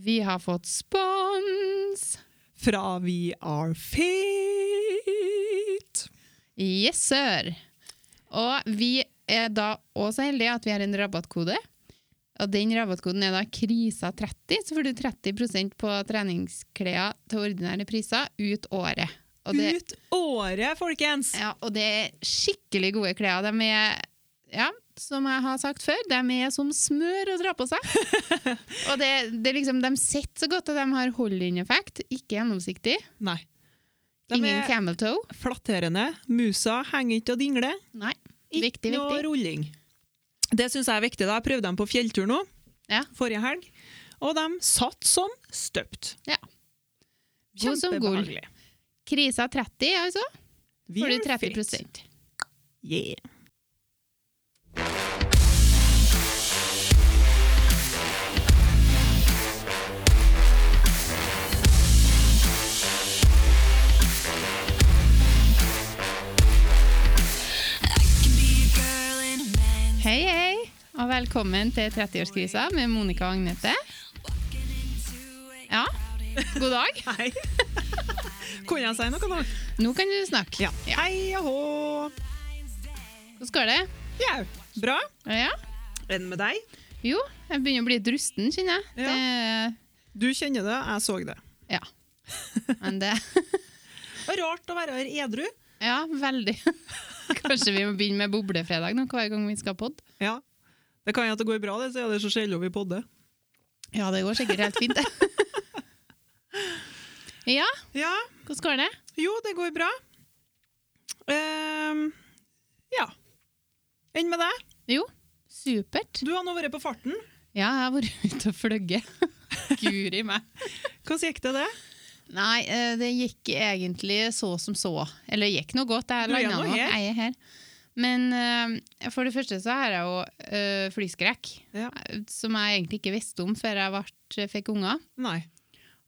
Vi har fått spons! Fra We Are Fit. Yes, sir! Og vi er da også heldige at vi har en rabattkode. Og den rabattkoden er da KRISA30, så får du 30% på treningsklær til ordinære priser ut året. Og det, Ut året, folkens! ja, og det er skikkelig gode klær. De er, ja, som jeg har sagt før, de er som smør å dra på seg. og det, det liksom, de sitter så godt, at de har hold-in-effekt. Ikke gjennomsiktig. Nei. De Ingen camel toe. flatterende. Musa henger ikke og dingler. Nei. Ikke noe viktig. rulling. Det syns jeg er viktig. da. Jeg prøvde dem på fjelltur nå, Ja. forrige helg, og de satt som støpt. Ja. Kjempebehagelig. Krisa 30, altså. Får du er 30 fit. Yeah. Hei, hei, og velkommen til 30-årskrisa med Monica og Agnete. Ja, god dag. Hei. Kunne jeg si noe nå? Nå kan du snakke. Ja. Hei og hå. Hvordan går det? Jau. Bra. Ja. Enn med deg? Jo, jeg begynner å bli litt rusten, kjenner jeg. Ja. Du kjenner det, jeg så det. Det, ja. Men det Det rart å være her edru. Ja, veldig. Kanskje vi må begynne med boblefredag nå, hver gang vi skal podde. Ja. Det kan jo at det går bra, det, er det så sjelden vi podder. Ja, det går sikkert helt fint, det. ja, Ja, hvordan går det? jo, det går bra. Ehm, ja. Enn med deg? Jo, supert. Du har nå vært på farten. Ja, jeg har vært ute og fløyet. Guri meg. Hvordan gikk det, det? Nei, eh, det gikk egentlig så som så. Eller det gikk noe godt. Jeg landa nå. Jeg er her. Men uh, for det første så har jeg jo uh, flyskrekk, Ja. som jeg egentlig ikke visste om før jeg ble, fikk unger. Nei.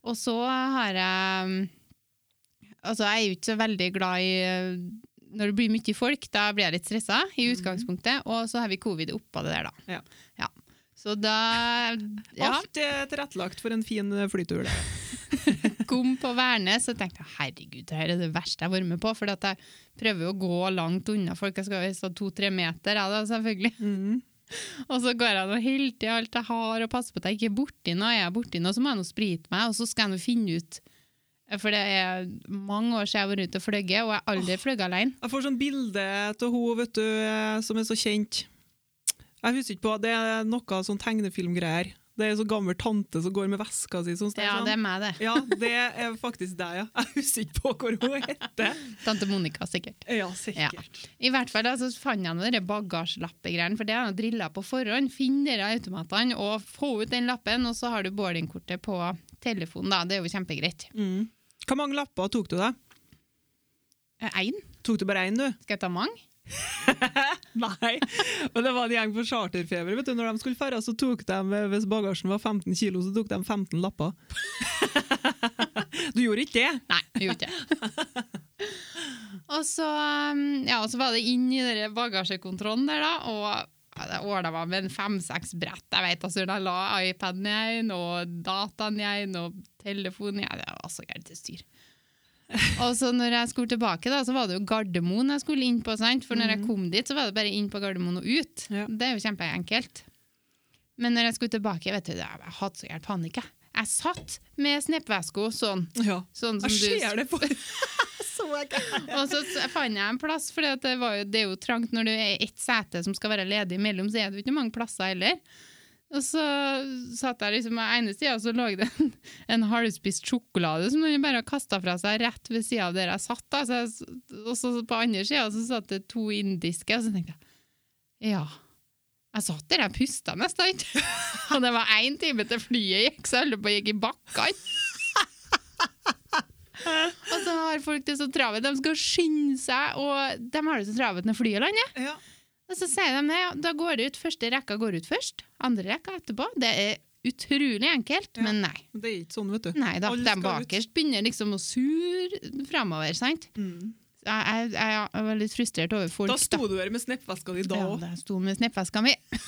Og så har jeg mm, Altså, jeg er jo ikke så veldig glad i Når det blir mye folk, da blir jeg litt stressa i utgangspunktet. Og så har vi covid oppå det der, da. Ja. Ja. Så da ja, Alt er tilrettelagt for en fin eh, flytur. kom på Værnes og tenkte jeg, herregud, det her er det verste jeg har vært med på. For jeg prøver å gå langt unna folk. Jeg skal stå to-tre meter, jeg da, selvfølgelig. Mm. Og så går jeg og helt i alt jeg har, og passer på at jeg ikke er borti noe. Er jeg borti noe, så må jeg nå sprite meg, og så skal jeg nå finne ut For det er mange år siden jeg har vært ute og fløyet, og jeg har aldri fløyet alene. Jeg får sånn bilde av hun vet du, eh, som er så kjent. Jeg husker ikke på, Det er noe sånn tegnefilmgreier. Det er en sånn gammel tante som går med veska si. Sånn, Ja, det er meg, det. ja, det er faktisk deg, ja. Jeg husker ikke på hvor hun heter. Tante Monica, sikkert. Ja, sikkert. I hvert fall da, så fant jeg noen bagasjelappegreiene, for det har jeg drilla på forhånd. Finn de automatene og få ut den lappen, og så har du boardingkortet på telefonen. da. Det er jo kjempegreit. Mm. Hvor mange lapper tok du deg? Én? Tok du bare én, du? Skal jeg ta mange? Nei. Og det var en gjeng på charterfeber. vet du. Når de skulle ferde, så tok de, hvis bagasjen var 15 kilo, så tok de 15 lapper. Du gjorde ikke det? Nei, jeg gjorde ikke det. og, så, um, ja, og så var det inn i den bagasjekontrollen der, da. Og ja, det var meg med en fem-seks brett. Jeg vet, altså, jeg la iPaden igjen, og dataen igjen, og telefonen igjen. Det var så gærent styr. og så når jeg skulle tilbake, da, så var det jo Gardermoen jeg skulle inn på. Sant? For når jeg kom dit, så var det bare inn på Gardermoen og ut. Ja. Det er jo kjempeenkelt. Men når jeg skulle tilbake, vet du, jeg hadde så gærent panikk. Jeg. jeg satt med sneppveska sånn. Ja. sånn som Jeg du det på Så jeg og så fant jeg en plass, for det, det er jo trangt når det er ett sete som skal være ledig imellom, så er det jo ikke mange plasser heller. Og så satt jeg liksom på ene sida, og så lå det en, en halvspist sjokolade som noen bare kasta fra seg rett ved sida av der jeg satt. Da. Så jeg, og så på andre sida så satt det to indiske, og så tenkte jeg ja. Jeg satt der, jeg pusta nesten ikke. og det var én time til flyet gikk, så jeg holdt på å gikk i bakkene. Og så har folk det så travelt. de skal skynde seg, og de har det så travet når flyet lander. Ja. Og så sier de det, da går det ut, første rekka går ut først, andre rekka etterpå. Det er utrolig enkelt, Ja. men nei. Det er ikke sånn, vet du. Nei da, de bakerst ut. begynner liksom å surre fremover, sant? Mm. Jeg, jeg, jeg var litt frustrert over folk. Da sto du her med sneppveska di da Ja, da sto med sneppveska mi.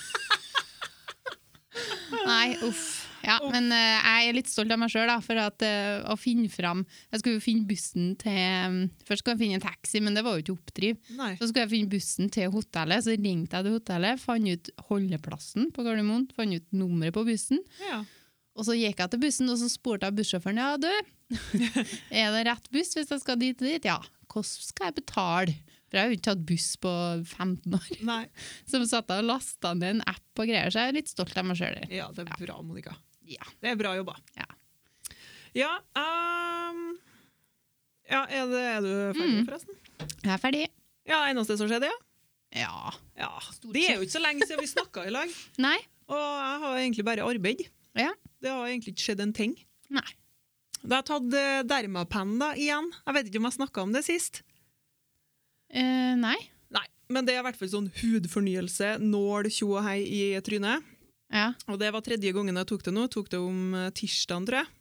Nei, uff. Ja, men uh, jeg er litt stolt av meg sjøl for at, uh, å finne fram Jeg skulle jo finne bussen til um, Først skulle jeg finne en taxi, men det var jo ikke oppdriv. Nei. Så skulle jeg finne bussen til hotellet, så ringte jeg til hotellet, fant ut holdeplassen på Gardermoen, fant ut nummeret på bussen. Ja. Og så gikk jeg til bussen, og så spurte jeg bussjåføren ja, du, er det rett buss hvis jeg skal dit og dit. Ja, hvordan skal jeg betale? For jeg har jo ikke tatt buss på 15 år. Nei. Så satt jeg og lasta ned en app og greier, så jeg er litt stolt av meg sjøl. Ja, det er bra, Monica. Ja. Det er bra jobba. Ja. Ja, um ja er, det, er du ferdig, Mm. forresten? Jeg er ferdig. Ja, eneste som skjedde, ja. Ja. ja. Det er jo ikke så lenge siden vi snakka i lag. Nei. Og jeg har egentlig bare arbeid. Ja. Det har egentlig ikke skjedd en ting. Nei. Da har jeg tatt uh, dermapenn da, igjen. Jeg vet ikke om jeg snakka om det sist. Uh, nei. Nei, Men det er i hvert fall sånn hudfornyelse, nål, tjo og hei i trynet. Ja. Og det var tredje gangen jeg tok det nå. Tok det om eh, tirsdagen, tror jeg.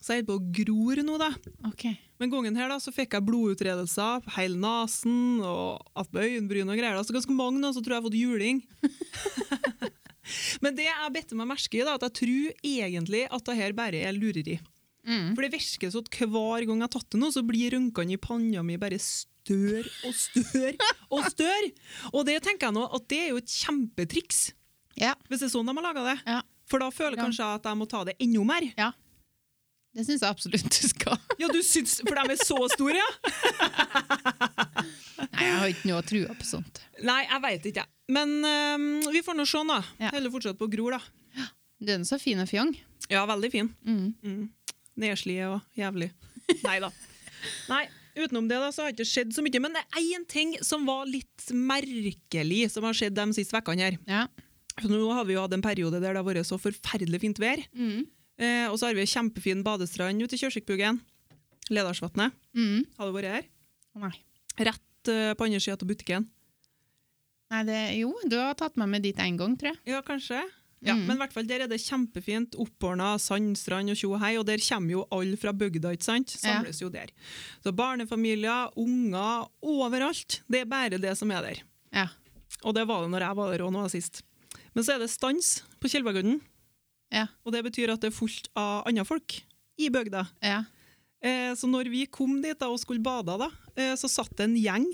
Så jeg er på å gror nå, da. Okay. Men gangen her da, så fikk jeg blodutredelser på hele nesen og attmed øyenbryn og greier. da. Så ganske mange nå, så tror jeg jeg har fått juling. Men det jeg bedte meg merke i, da, at jeg tror egentlig at det her bare er lureri. Mm. For det virker sånn at hver gang jeg har tatt det nå, så blir rønkene i panna mi bare stør og stør og stør. Og det tenker jeg nå at det er jo et kjempetriks, Ja. hvis det er sånn de har laga det. Ja. For da føler kanskje jeg at jeg må ta det enda mer. Ja. Det syns jeg absolutt du skal. Ja, du syns, For de er så store, ja? Nei, jeg har ikke noe trua på sånt. Nei, jeg veit ikke. jeg. Men øhm, vi får nå se, da. Ja. Heller fortsatt på Gror, da. Du er nå så fin og fjong. Ja, veldig fin. Mm. Mm. Nedslige og jævlig. Nei da. Nei, utenom det da, så har det ikke skjedd så mye. Men det er én ting som var litt merkelig, som har skjedd de siste ukene her. Ja. For nå har vi jo hatt en periode der det har vært så forferdelig fint vær. Mm. Eh, og så har vi kjempefin badestrand ute i Kjørsvikbugen. Ledalsvatnet. Mm. Har du vært her? Nei. Rett eh, på andre sida av butikken. Nei, det, jo, du har tatt meg med dit én gang, tror jeg. Ja, kanskje. Ja, Mm. Men i hvert fall der er det kjempefint. Oppordna sandstrand og tjo og hei, og der kommer jo alle fra bygda, ikke sant? Samles jo der. Så barnefamilier, unger, overalt. Det er bare det som er der. Ja. Og det var det når jeg var der òg nå sist. Men så er det stans på Tjeldbergodden. Ja. og det betyr at det er fullt av andre folk i bygda. Ja. Eh, så når vi kom dit da, og skulle bade, da, eh, så satt det en gjeng,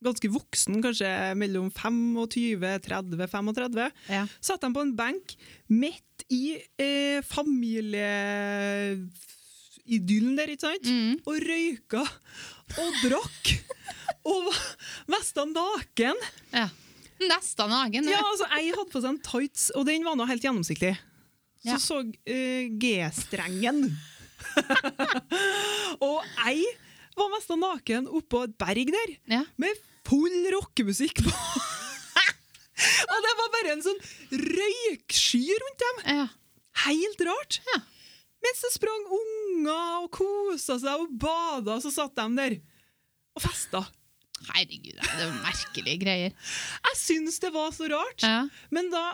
ganske voksen, kanskje mellom 25, 30, 35, Ja. satt de på en benk midt i eh, familieidyllen der, ikke sant? Mm. Og røyka og drakk og var nesten naken. ja. Nesten naken. Ja, altså, jeg hadde på seg en tights, og den var nå helt gjennomsiktig. Så Ja. så uh, G-strengen. og jeg var nesten naken oppå et berg der, Ja. med full rockemusikk på. og det var bare en sånn røyksky rundt dem. Ja. Helt rart. Ja. Mens det sprang unger og kosa seg og bada, så satt de der og festa. Herregud, det er jo merkelige greier. Jeg syns det var så rart. Ja. Men da,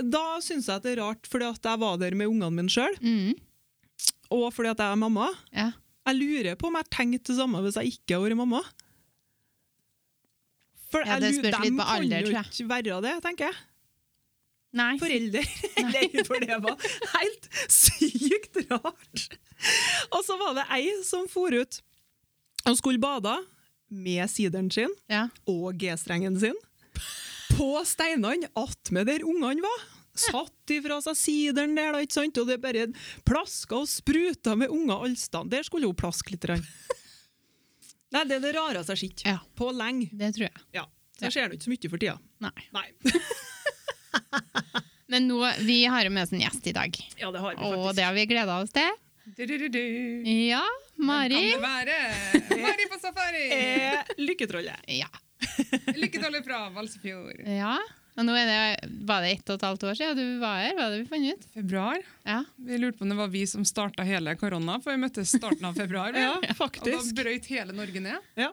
da syns jeg at det er rart fordi at jeg var der med ungene mine sjøl, Mm. og fordi at jeg er mamma. Ja. Jeg lurer på om jeg tenkte det samme hvis jeg ikke hadde vært mamma. For Ja, det spørs litt på alder, tror jeg. ikke være det, tenker jeg. Nei. Forelder. Eller, for det var helt sykt rart. Og så var det ei som for ut og skulle bade med sideren sin Ja. og G-strengen sin på steinene attmed der ungene var. Satt ifra seg sideren der, da, ikke sant? og det bare plaska og spruta med unger allstand. Der skulle hun plaske litt. Nei, det er det rareste jeg har sett Ja. på lenge. Det tror jeg. Ja. Det skjer nå ikke så mye for tida. Nei. Nei. Men nå, vi har med oss en gjest i dag, Ja, det har vi faktisk. og det har vi gleda oss til. Du-du-du-du. Ja, Mari. Hvem kan det være? Mari på safari! Eh, lykketrollet. Ja. Lykketrollet fra Valsefjord. ja. Og nå er det, var det ett og et halvt år siden du var her? Hva det vi fant ut? Februar. Ja. Vi lurte på om det var vi som starta hele korona, for vi møttes starten av februar. ja, faktisk. Og da brøyt hele Norge ned. ja.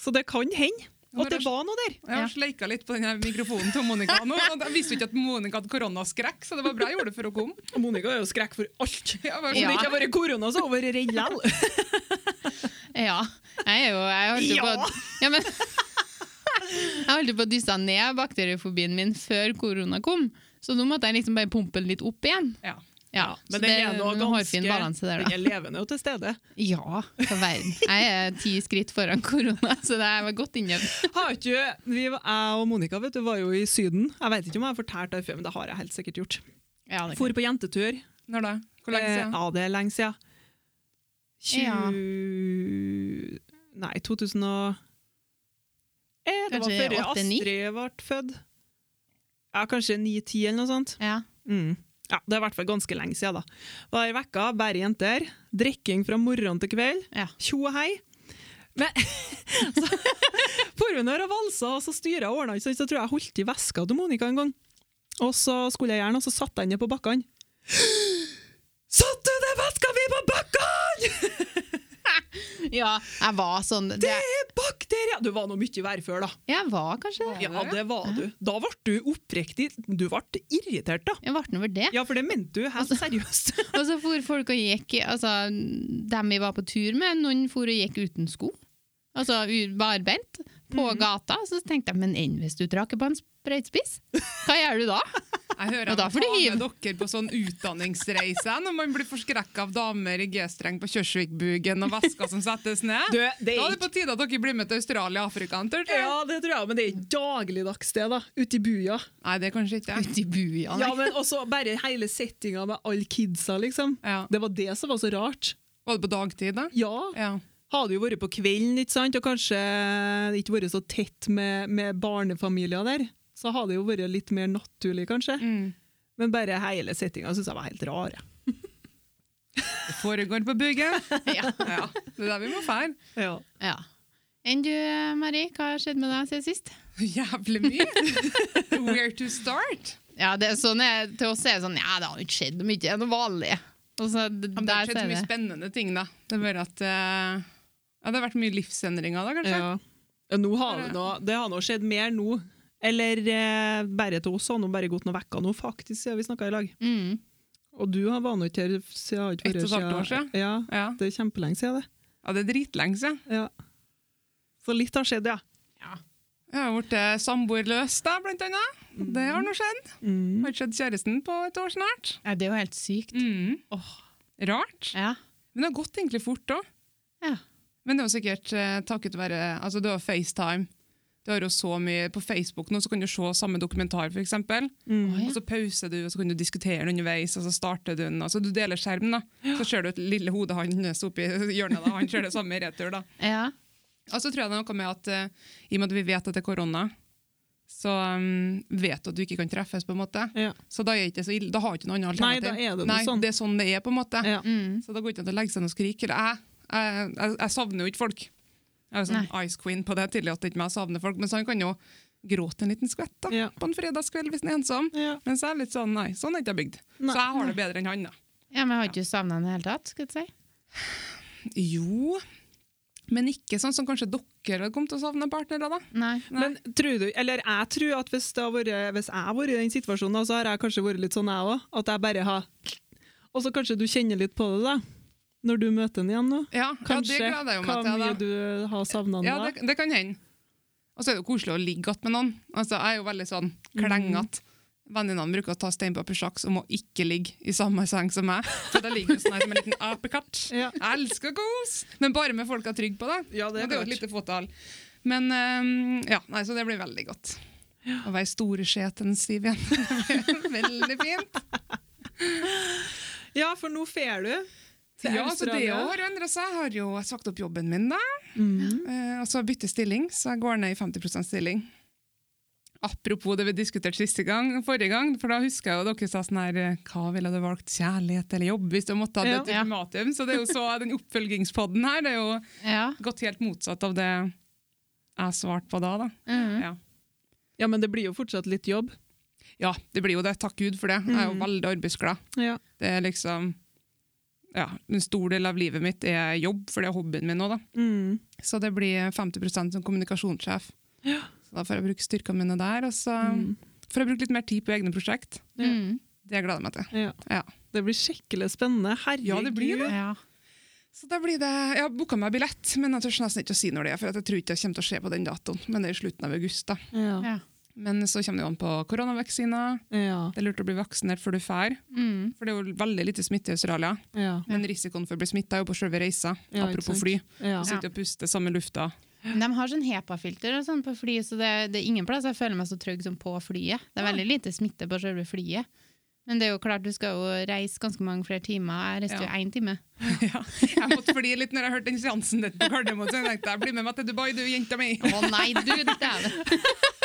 Så det kan hende at det var noe der. Jeg har sleika litt på denne mikrofonen til Monica nå. og Jeg visste ikke at Monica hadde koronaskrekk, så det var bra jeg gjorde det for å komme. Og Monica er jo skrekk for alt. Om sånn, det ikke har vært korona, så har hun vært redd likevel. Ja. Jeg er jo Jeg holdt jo på ja, men, Jeg holdt jo på å dysse ned bakteriefobien min før korona kom, så nå måtte jeg liksom bare pumpe den litt opp igjen. Ja. Ja, men så det er noe balanse der, Den da. er og til stede. Ja, for verden. Jeg er ti skritt foran korona, så det er godt innøvd. Har ikke, vi, jeg og Monica vet du, var jo i Syden. Jeg vet ikke om jeg har fortalt det før, men det har jeg helt sikkert gjort. Ja, For på jentetur. Når da? Hvor lenge Eh, siden? ja, det er lenge siden. 20... Ja. Nei, 2000 og... Eh, det var før. Astrid ble født. Ja, kanskje 9-10 eller noe sånt. ja. Mm. Ja, Det er i hvert fall ganske lenge siden. da. Var i vekka, bare jenter. Drikking fra morgen til kveld. Ja. Tjo og hei. Men så for hun jeg valsa, og så styra og ordna, så tror jeg jeg holdt i veska til Monica en gang. Og så skulle jeg gjerne, og så satte jeg henne på bakkene. Satt du den veska mi på bakkene?! Ja, jeg var sånn Det det, er bakterier! Du var nå mye verre før, da. Jeg var kanskje det. Ja, det var du. Da ble du oppriktig Du ble irritert, da. Jeg ble over det. Ja, for det mente du helt seriøst. Og så for folk og gikk Altså, dem vi var på tur med, noen for og gikk uten sko. Altså barbeint på mm. gata. Så tenkte jeg, men enn hvis du traker på en sprøytespiss? Hva gjør du da? Jeg hører da får du hive. med dere på sånn utdanningsreise når man blir forskrekka av damer i G-streng på Kjørsvikbugen og vesker som settes ned. Du, det Da er er det på tide at dere blir med til Australia og Afrika. tror jeg. Ja, det tror jeg, men det er ikke dagligdags det, da. Ute i buja. Nei, det er kanskje ikke. Ute i buja, Ja, men også bare hele settinga med alle kidsa, liksom. Ja. Det var det som var så rart. Var det på dagtid, da? Ja, Ja. Hadde jo vært på kvelden, ikke sant, og kanskje ikke vært så tett med, med barnefamilier der, så hadde det jo vært litt mer naturlig, kanskje. Mm. Men bare hele settinga syns jeg var helt rar. Det foregår på bygget. Ja. Ja, det er der vi må fære. Ja. ja. Enn du, Marie, hva har skjedd med deg siden sist? Jævlig mye. Where to start? Ja, det er sånn jeg, Til oss er det sånn Ja, det har ikke skjedd mye, det er noe vanlig. Så Ja, det har skjedd mye spennende ting, da. Det er bare at eh, ja, det har vært mye livsendringer, da, kanskje. Ja. Ja, Nå har det, nå, det har nå skjedd mer nå. Eller eh, bare til oss har nå bare gått noen vekker nå, faktisk, siden vi snakka i lag. Mm. Og du har vært ikke her siden ikke Ett og et halvt år siden. Ja, Ja. det er kjempelenge siden, det. ja, det er dritlenge siden. Ja. Så litt har skjedd, ja. Jeg har blitt eh, samboerløs, da, blant annet. Det har nå skjedd. Mm. Har ikke sett kjæresten på et år snart. Ja, det er jo helt sykt. Mm. Oh. Rart. Ja. Men det har gått egentlig fort òg. Ja. Men det er jo sikkert eh, takket være altså det var FaceTime. Du har jo så mye På Facebook nå så kan du se samme dokumentar, f.eks. Mm. Og så pauser du, og så kan du diskutere den underveis, og så starter du den. Altså Du deler skjermen, da. Så ser du et lille hode hans oppi hjørnet. da, Han ser det samme i retur. da. ja. Og så tror jeg det er noe med at uh, i og med at vi vet at det er korona, så um, vet du at du ikke kan treffes, på en måte. Ja. Så da er ikke så ille. Da har du ikke noe annet Nei, da er det noe Nei, sånn. det er sånn det er, på en måte. Ja. Mm. Så da går det ikke an å legge seg ned og skrike. Eller jeg, jeg, jeg, jeg savner jo ikke folk. Jeg er sånn sånn Ice Queen på det, tillater ikke meg å savne folk, men så han kan jo gråte en liten skvett da, Ja. på en fredagskveld hvis han er ensom. Ja. Men så er jeg litt sånn, nei, sånn er ikke jeg bygd. Nei. Så jeg har det bedre enn han. da. ja, men jeg har ikke savna han i det hele tatt, skal du si. Jo, men ikke sånn som kanskje dere hadde kommet til å savne partnere. da. Nei. Nei. Men tror du, eller jeg tror at hvis, det har vært, hvis jeg har vært i den situasjonen, så har jeg kanskje vært litt sånn jeg òg. At jeg bare har Og så kanskje du kjenner litt på det, da. Når du møter den igjen nå. Ja, Kanskje ja det gleder jeg meg hva til. mye du har savna Ja, da. det, det kan hende. Og så er det koselig å ligge igjen med noen. Altså, jeg er jo veldig sånn klengete. Venninnene bruker å ta steinpapir-saks om å ikke ligge i samme seng som meg. For da ligger jo sånn her som en liten apekatt. Ja. Jeg elsker kos! Men bare med folk er trygge på det. Ja, det er det er jo et lite fåtall. Men um, ja, nei, så det blir veldig godt. Å være store skjeten Siv igjen. Veldig fint. Ja, for nå fer du Ja, så det Australia. har endra seg. Jeg har jo sagt opp jobben min, da. Mm. Eh, og så bytte stilling, så jeg går ned i 50% stilling. Apropos det vi diskuterte siste gang, forrige gang, for da husker jeg jo dere sa sånn her eh, Hva ville du valgt, kjærlighet eller jobb, hvis du måtte ha Ja. et ultimatum? Så det er jo så, den oppfølgingspodden her det er jo Ja. gått helt motsatt av det jeg svarte på da. da. Mm. Ja. Ja, men det blir jo fortsatt litt jobb. ja, det blir jo det. Takk Gud for det. Jeg er jo Mm. veldig arbeidsglad. Ja. Det er liksom ja, En stor del av livet mitt er jobb, for det er hobbyen min nå. da. Mm. Så det blir 50% som kommunikasjonssjef. Ja. Så da får jeg bruke styrkene mine der, og så Mm. får jeg bruke litt mer tid på egne prosjekt. Ja. Mm. Det gleder jeg meg til. Ja. Ja. Det blir skikkelig spennende. Herregud. Ja, det blir det. Ja. Så da blir det, Jeg har booka meg billett, men jeg tør nesten ikke å si når det er, for jeg tror ikke jeg kommer til å se på den datoen. Men det er i slutten av august. da. Ja. Men så kommer det jo an på koronavaksiner. Ja. Det er lurt å bli vaksinert før du drar. Mm. For det er jo veldig lite smitte i Australia. Ja. Men risikoen for å bli smitta er jo på selve reisa. Ja, apropos fly. Ja. Sitte og puste samme lufta. De har sånn HEPA-filter og sånn på fly, så det, det er ingen plass jeg føler meg så trygg som på flyet. Det er veldig lite smitte på selve flyet. Men det er jo klart, du skal jo reise ganske mange flere timer. Jeg reiste jo Ja. én time. ja. Jeg måtte fly litt når jeg hørte den seansen ditt på Gardermoen. Så jeg tenkte jeg blir med meg til Dubai, du jenta mi. Å nei, du! Dæven!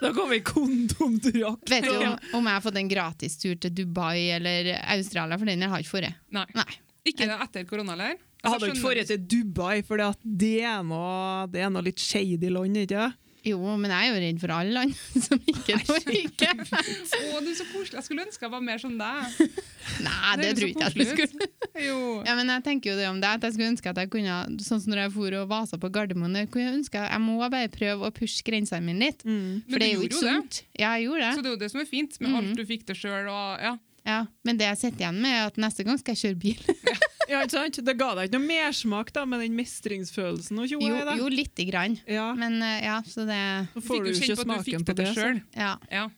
Da kommer kondomdrakt. Vet du om, om jeg har fått en gratis tur til Dubai eller Australia, for den jeg har ikke forrige. Nei. Nei. Ikke etter korona, eller? Jeg hadde ikke forrige til Dubai, for det er noe, det er noe litt shady land, ikke sant? Jo, men jeg er jo redd for alle andre som ikke er Norge. Å, du er så koselig. Jeg skulle ønske jeg var mer som deg. Nei, det Det tror ikke jeg ikke du skulle. Jo. Ja, men jeg tenker jo det om det, at jeg skulle ønske at jeg kunne, sånn som når jeg for og vasa på Gardermoen, jeg kunne ønske jeg må bare prøve å pushe grensene mine litt. Mm. Men For det er jo ikke det. sunt. Ja, jeg gjorde Så det. det er jo det som er fint, med alt du fikk til sjøl. Ja. Ja, men det jeg sitter igjen med, er at neste gang skal jeg kjøre bil. Ja, ikke sant? Det ga deg ikke noe mersmak da, med den mestringsfølelsen og Jo, da. jo lite grann. Ja, Men eh, ja, så det så får du jo ikke smaken på det det. sjøl. ja. Ja.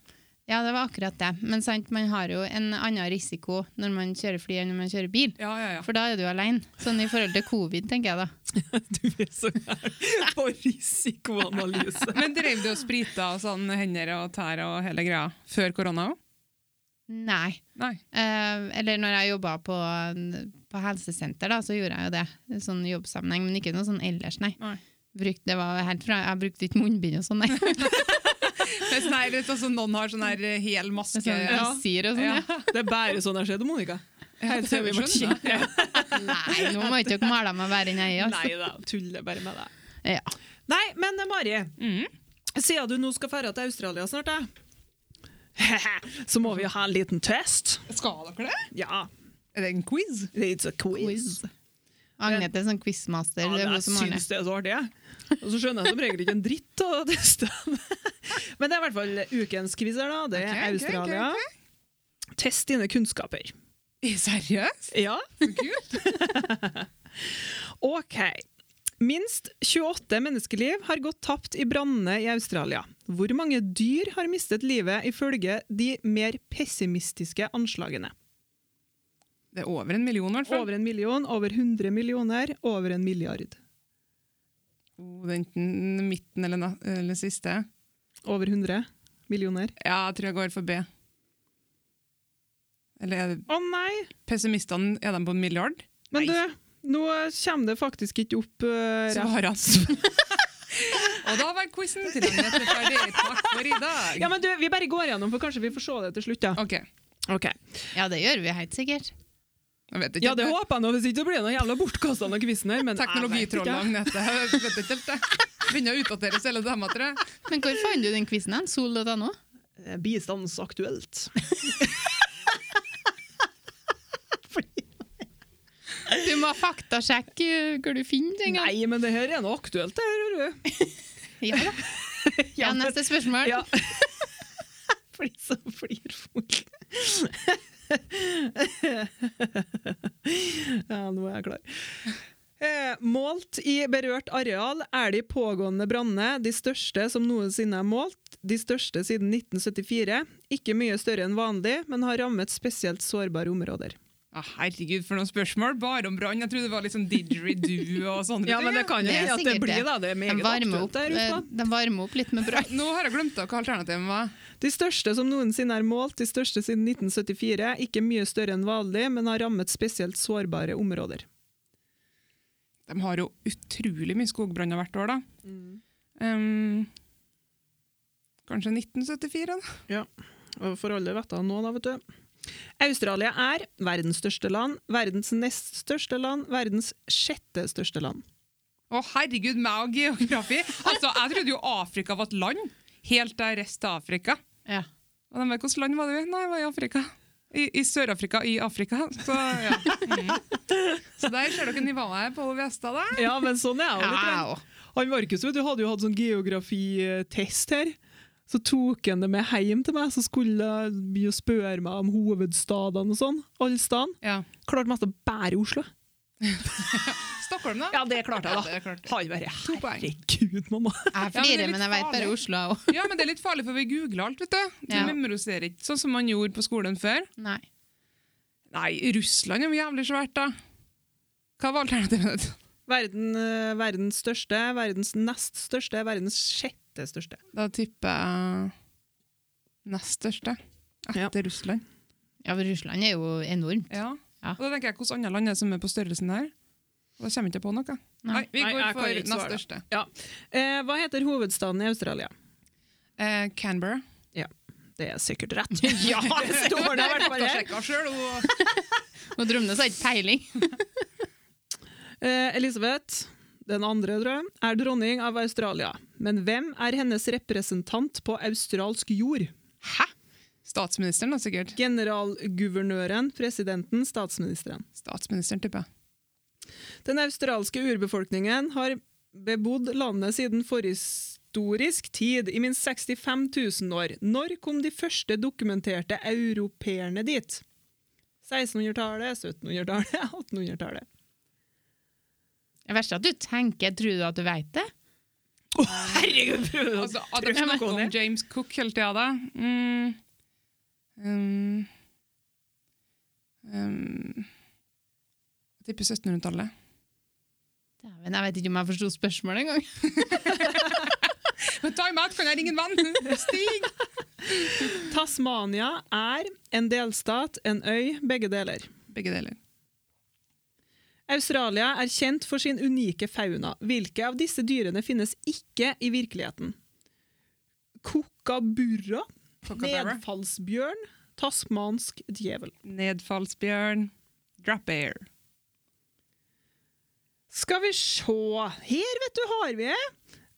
ja, det var akkurat det. Men sant, man har jo en annen risiko når man kjører fly enn når man kjører bil. Ja, ja, ja. For da er du alene. Sånn i forhold til covid, tenker jeg da. Du er så gæren på risikoanalyse. Men drev du og sprita og sånn hender og tær og hele greia før korona òg? Nei. Nei. Eh, eller når jeg jobba på, på helsesenter, da, så gjorde jeg jo det. Sånn jobbsammenheng, men ikke noe sånn ellers, nei. Nei. Brukt, det var helt fra, jeg brukte ikke munnbind og sånn, nei. Det sånn her, sånn noen har sånn her hel Med maske. sånn Ja. sier og sånn, ja. Det er bare sånn det har skjedd, Monica. Helt til vi må kikke. Nei, nå må ikke dere male meg verre enn jeg er. Altså. Nei da, tuller bare med deg. Ja. Nei, men eh, Mari, Mm. siden du nå skal dra til Australia snart, da, så må vi jo ha en liten test. Skal dere det? Ja, Er det en quiz? it's a quiz. Quiz. Agnete er sånn quizmaster. Ja, jeg syns det er så artig. jeg. Og så skjønner jeg som regel ikke en dritt av å teste. Men det er i hvert fall ukens quiz her, da. Det er Ok, ok, Australia. okay, Test dine kunnskaper. Seriøst? Ja, Så kult. OK. Minst 28 menneskeliv har gått tapt i brannene i Australia. Hvor mange dyr har mistet livet ifølge de mer pessimistiske anslagene? Det er over en million, i hvert fall. Over en million, over 100 millioner, over en milliard. Oh, det er enten midten eller, eller siste. Over 100 millioner. Ja, jeg tror jeg går for B. Eller er det Å nei! pessimistene er de på en milliard? Men Nei. du, nå kommer det faktisk ikke opp uh, rett. Svarene. Og da var quizen til Agnete ferdig. Takk for i dag. Ja, men du, Vi bare går gjennom, for kanskje vi får se det til slutt. ja. Ok, Ok. Ja, det gjør vi helt sikkert. jeg vet ikke. Ja, det håper jeg nå, hvis ikke det blir noe jævla bortkasta av quizen her. Men Teknologitrollet ikke. Agnete. Jeg vet ikke helt det. Begynner å utdateres hele tida, tror jeg. Men hvor fant du den quizen hen? Sol.no? Eh, Bistandsaktuelt. Du må faktasjekke hvor du finner ting. Nei, men det her er noe aktuelt, det hører du. Ja da. Ja, neste spørsmål. Ja. Fordi så flir folk. ja, nå er jeg klar. Eh, målt i berørt areal er de pågående brannene de største som noensinne er målt, de største siden 1974. Ikke mye større enn vanlig, men har rammet spesielt sårbare områder. Ah, herregud, for noen spørsmål. Bare om brann. Jeg trodde det var litt sånn didgeridoo og sånne Ja, men det kan jo hende at det blir det. da. Det er De meget varmer, opp, der. Husk de varmer opp litt med brann. Nå har jeg glemt hva alternativet var. De største som noensinne er målt, de største siden 1974, ikke mye større enn vanlig, men har rammet spesielt sårbare områder. De har jo utrolig mye skogbranner hvert år, da. Um, kanskje 1974, da? Og For alle vet da nå, da, vet du. Australia er verdens største land, verdens nest største land, verdens sjette største land. Å, herregud, meg og geografi! Altså, Jeg trodde jo Afrika var et land, helt der resten av Afrika. Ja. Og de vet hvilket land var det? Nei, det var i Afrika. I, i Sør-Afrika, i Afrika. Så ja. Mm. Så der ser dere nivået på Vestad. da. Ja, men sånn er jeg litt. Ja. Han Markus vet du, hadde jo hatt sånn geografitest her. Så tok han det med hjem til meg, så skulle han spørre meg om hovedstadene og sånn. Alle stedene. Ja. Klarte mest å bære Oslo. Stockholm, da? Ja, det klarte jeg, Ja, da. det klarte. Har To. Herregud, mamma. Jeg er flirer, litt men jeg vet bare. Oslo òg. Ja, men det er litt farlig, for vi googler alt, vet du. Du Ja. memoriserer ikke sånn som man gjorde på skolen før. Nei. Nei, Russland er jo jævlig svært, da. Hva var alternativet? Verden, eh, verdens største, verdens nest største, verdens sjette største. Da tipper jeg nest største. Etter Russland. Ja, for Russland er jo enormt. Ja. Ja. Og da tenker jeg, Hvilket andre land er det som er på størrelsen her? Da kommer jeg ikke på noe. Nei. Nei, vi går for nest største. største. Eh, hva heter hovedstaden i Australia? Eh, Canberra. Det er sikkert rett. ja, det står det i hvert fall her. Faktasjekka drømmer har ikke peiling. Eh, Elisabeth, den andre, drøm, er dronning av Australia. Men hvem er hennes representant på australsk jord? Hæ? Statsministeren, da, sikkert. Generalguvernøren, presidenten, statsministeren. Statsministeren, tipper jeg. Den australske urbefolkningen har bebodd landet siden forhistorisk tid, i minst 65 000 år. Når kom de første dokumenterte europeerne dit? 1600-tallet, 1700-tallet, 1800-tallet. Det verste er at du tenker Tror du at du vet det? Å, herregud! prøver du å Altså, at de snakker om? James Cook hele tida, da. Mm. Um. Um. Jeg tipper 1700-tallet. Dæven, jeg vet ikke om jeg forsto spørsmålet engang. Time out, kan jeg ringe en venn? Stig! Tasmania er en delstat, en øy, begge deler. Begge deler. Australia er kjent for sin unike fauna. Hvilke av disse dyrene finnes ikke i virkeligheten? Kokaburra, nedfallsbjørn, tasmansk djevel. Nedfallsbjørn. Drop air. Skal vi se Her, vet du, har vi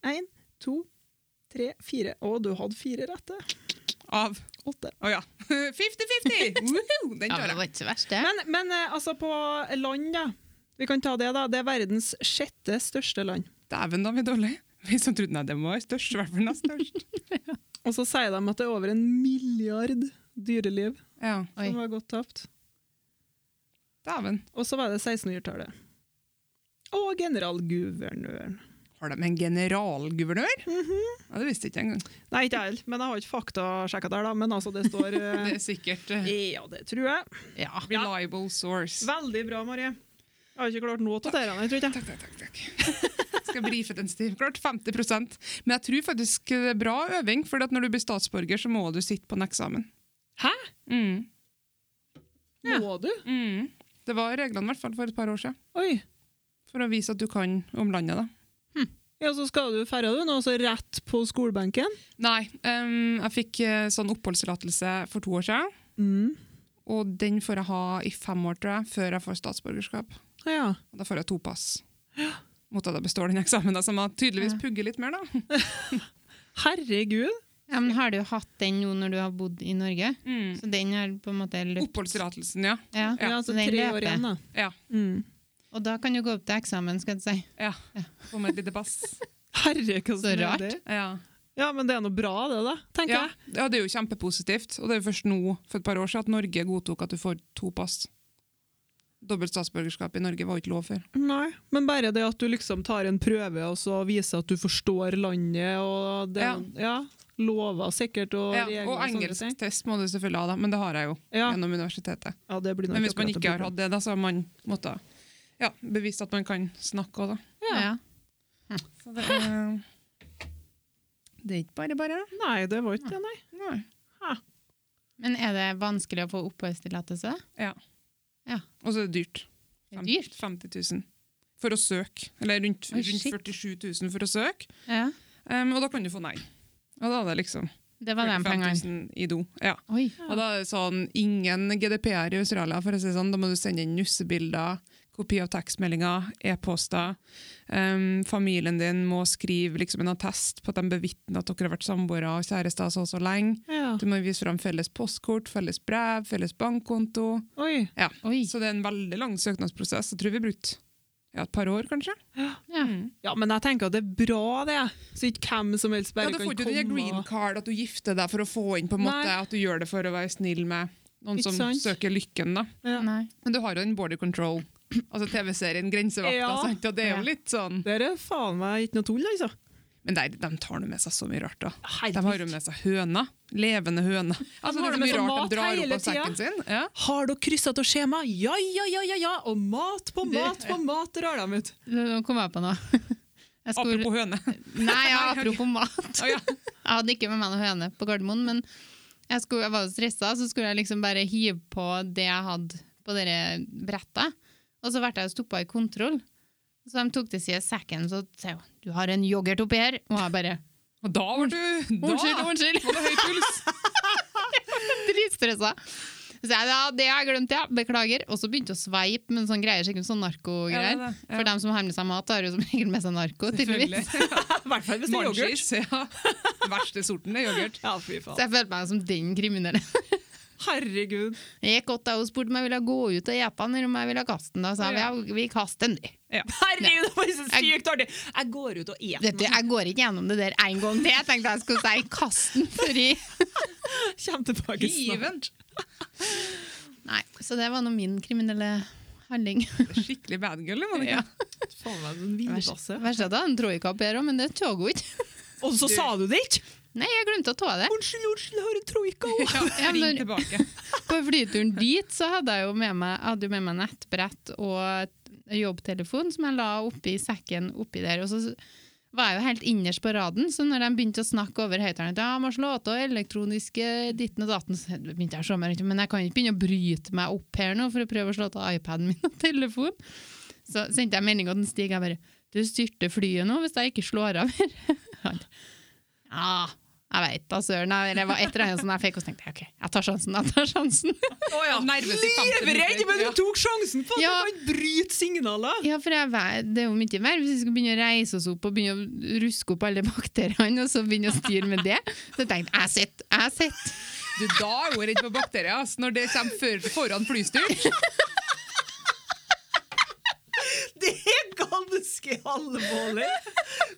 én, to, tre, fire. Å, du hadde fire rette. Av Åtte. Å ja. 50-50! Woohoo! Den Ja, tar det jeg. var ikke så verst, det. Men, men eh, altså, på land, da. Vi kan ta det, da. Det er verdens sjette største land. Dæven, da er vi dårlige. Vi som trodde nei, det må være størst, i hvert fall nest størst. Og så sier de at det er over en milliard dyreliv Ja, som har gått tapt. dæven. Og så var det 1600-tallet. Og generalguvernøren. Har de en generalguvernør? Ja, Det visste jeg ikke engang. Nei, ikke jeg, men jeg har ikke faktasjekka der, da. Men altså, det står eh, Det er sikkert eh, Ja, det tror jeg. Ja. reliable source. Veldig bra, Marie. Jeg har ikke klart noe av dette, jeg tror ikke. Takk, takk, takk. takk. Skal brife den stiv. Klart 50% Men jeg tror faktisk det er bra øving, for at når du blir statsborger, så må du sitte på en eksamen. Hæ? Mm. Ja. Må du? Mm. Det var reglene i hvert fall for et par år siden, Oi. for å vise at du kan om landet. da. Ja, så skal du ferda du nå, så rett på skolebenken? Nei, um, jeg fikk eh, sånn oppholdstillatelse for to år siden, Mm. og den får jeg ha i fem år, tror jeg, før jeg får statsborgerskap. Ja. Og da får jeg to pass. Mot at jeg består den eksamen, som jeg tydeligvis Ja. pugge litt mer, da. Herregud. Ja, men har du hatt den nå når du har bodd i Norge? Mm. Så den er på en måte løpt Oppholdstillatelsen, ja. Ja, Ja, så altså den tre løper. år igjen, da. Ja. Mm. Og da kan du gå opp til eksamen, skal du si. Ja. Få med et lite pass. Herre, hva Så rart. det? Ja. Ja, men det er noe bra, det, da, tenker Ja, jeg. ja, det er jo kjempepositivt. Og det er jo først nå, for et par år siden, at Norge godtok at du får to pass. Dobbelt statsborgerskap i Norge var ikke lov før. Nei, Men bare det at du liksom tar en prøve og så viser at du forstår landet, og det, Ja. ja. lover sikkert og Ja, regler og engelsk test må du selvfølgelig ha, da, men det har jeg jo Ja. gjennom universitetet. Ja, det blir nok Men hvis man ikke har hatt det, da, så har man måttet ja, bevist at man kan snakke òg, da. Ja. Så det er, det er ikke bare bare. Nei, det var ikke det, nei. Nei. Men er det vanskelig å få oppholdstillatelse? Og så er det dyrt. Det er dyrt. 50 000 for å søke. Eller rundt, Oi, rundt 47 000 for å søke. Ja. Um, og da kan du få nei. Og da er det liksom Det var de 45 pengene. 000 i do. Ja. Oi. Og da er det sånn ingen GDPR i Australia, for å si sånn. Da må du sende inn nussebilder, kopi av tekstmeldinger, e-poster. Um, familien din må skrive liksom en attest på at de bevitner at dere har vært samboere og kjærester så og så lenge. Ja. Du må vise fram felles postkort, felles brev, felles bankkonto. Oi. Ja. Oi. Så det er en veldig lang søknadsprosess. Jeg tror vi brukte ja, et par år, kanskje. Ja. Mm. Ja, men jeg tenker at det er bra, det. Så ikke hvem som helst bare Ja, komme. du får ikke det green card at du gifter deg for å få inn, på en Nei. måte, at du gjør det for å være snill med noen Ikke som sant? søker lykken. da. Ja. Men du har jo en border control Altså TV-serien Grensevakta, Ja. sant? og det er jo litt sånn Det er faen meg ikke noe tull, altså. Men der, de tar med seg så mye rart, da. Herregud. De har jo med seg høner. Levende høner. Altså, har det er så med mye rart mat de drar opp av sekken sin. Ja. Har dere kryssa av skjema? Ja, ja, ja, ja, ja! Og mat på mat på mat drar de ut. Nå kom jeg på noe. Jeg skulle, Apropos høne. nei, ja, apropos mat. Ja. Jeg hadde ikke med meg noe høne på Gardermoen, men jeg, skulle, jeg var stressa, så skulle jeg liksom bare hive på det jeg hadde på dere bretta. Og så ble jeg stoppa i kontroll. Så de tok til side sekken så sa du har en yoghurt oppi her. Og jeg bare Og da var du da unnskyld, unnskyld. var det høy puls. Dritstressa. Så jeg, ja, det har jeg glemt, ja. Beklager. Og så begynte jeg å sveipe med sånn greier, sikkert sånn narkogreier. Ja, det er det, ja. For dem som har med seg mat, har jo som regel med seg narko. tydeligvis. Selvfølgelig. I hvert fall hvis det er yoghurt. Munchies, ja. Verste sorten er yoghurt. Ja, fy Så jeg følte meg som den kriminelle. Herregud. Jeg gikk godt og spurte om jeg ville gå ut og ete den, eller om jeg ville kaste den. Da sa jeg Ja. ja, vi kaster den. vi. Herregud, det var så sykt artig! Jeg går ut og Vet den. du, Jeg går ikke gjennom det der en gang til. Jeg tenkte jeg skulle si kast den før jeg Kommer tilbake snart. Nei, så det var nå min kriminelle handling. Skikkelig bad girl, var det ikke? Faen meg en villbasse. Verst at jeg hadde en troika her òg, men det tok hun ikke. Og så sa du det ikke! Nei, jeg glemte å ta det. Unnskyld, unnskyld, jeg har en troika òg! Ja, Ja, men- tilbake. På flyturen dit så hadde jeg jo med meg, hadde med meg nettbrett og jobbtelefon som jeg la oppi sekken oppi der. Og så var jeg jo helt innerst på raden, så når de begynte å snakke over høyttaleren ja, må slå av elektroniske ditten og datten, så begynte jeg å se meg rundt. Men jeg kan ikke begynne å bryte meg opp her nå for å prøve å slå av iPaden min og telefon. Så sendte jeg melding til Stig. Jeg bare Du styrter flyet nå hvis jeg ikke slår av her. Ja, jeg veit da, søren. Det var et eller annet sånn jeg fikk, og så tenkte jeg OK, jeg tar sjansen, jeg tar sjansen. Oh, ja. Nervøs i 50 Livredd, men du tok sjansen på at Ja. du kan bryte signaler! Ja, for jeg det er jo mye mer hvis vi skal begynne å reise oss opp og begynne å ruske opp alle bakteriene, og så begynne å styre med det. Så jeg tenkte jeg sitter, jeg sitter. Du, da er hun redd for bakterier altså, når det kommer for, foran flystyrt. Det er ganske alvorlig!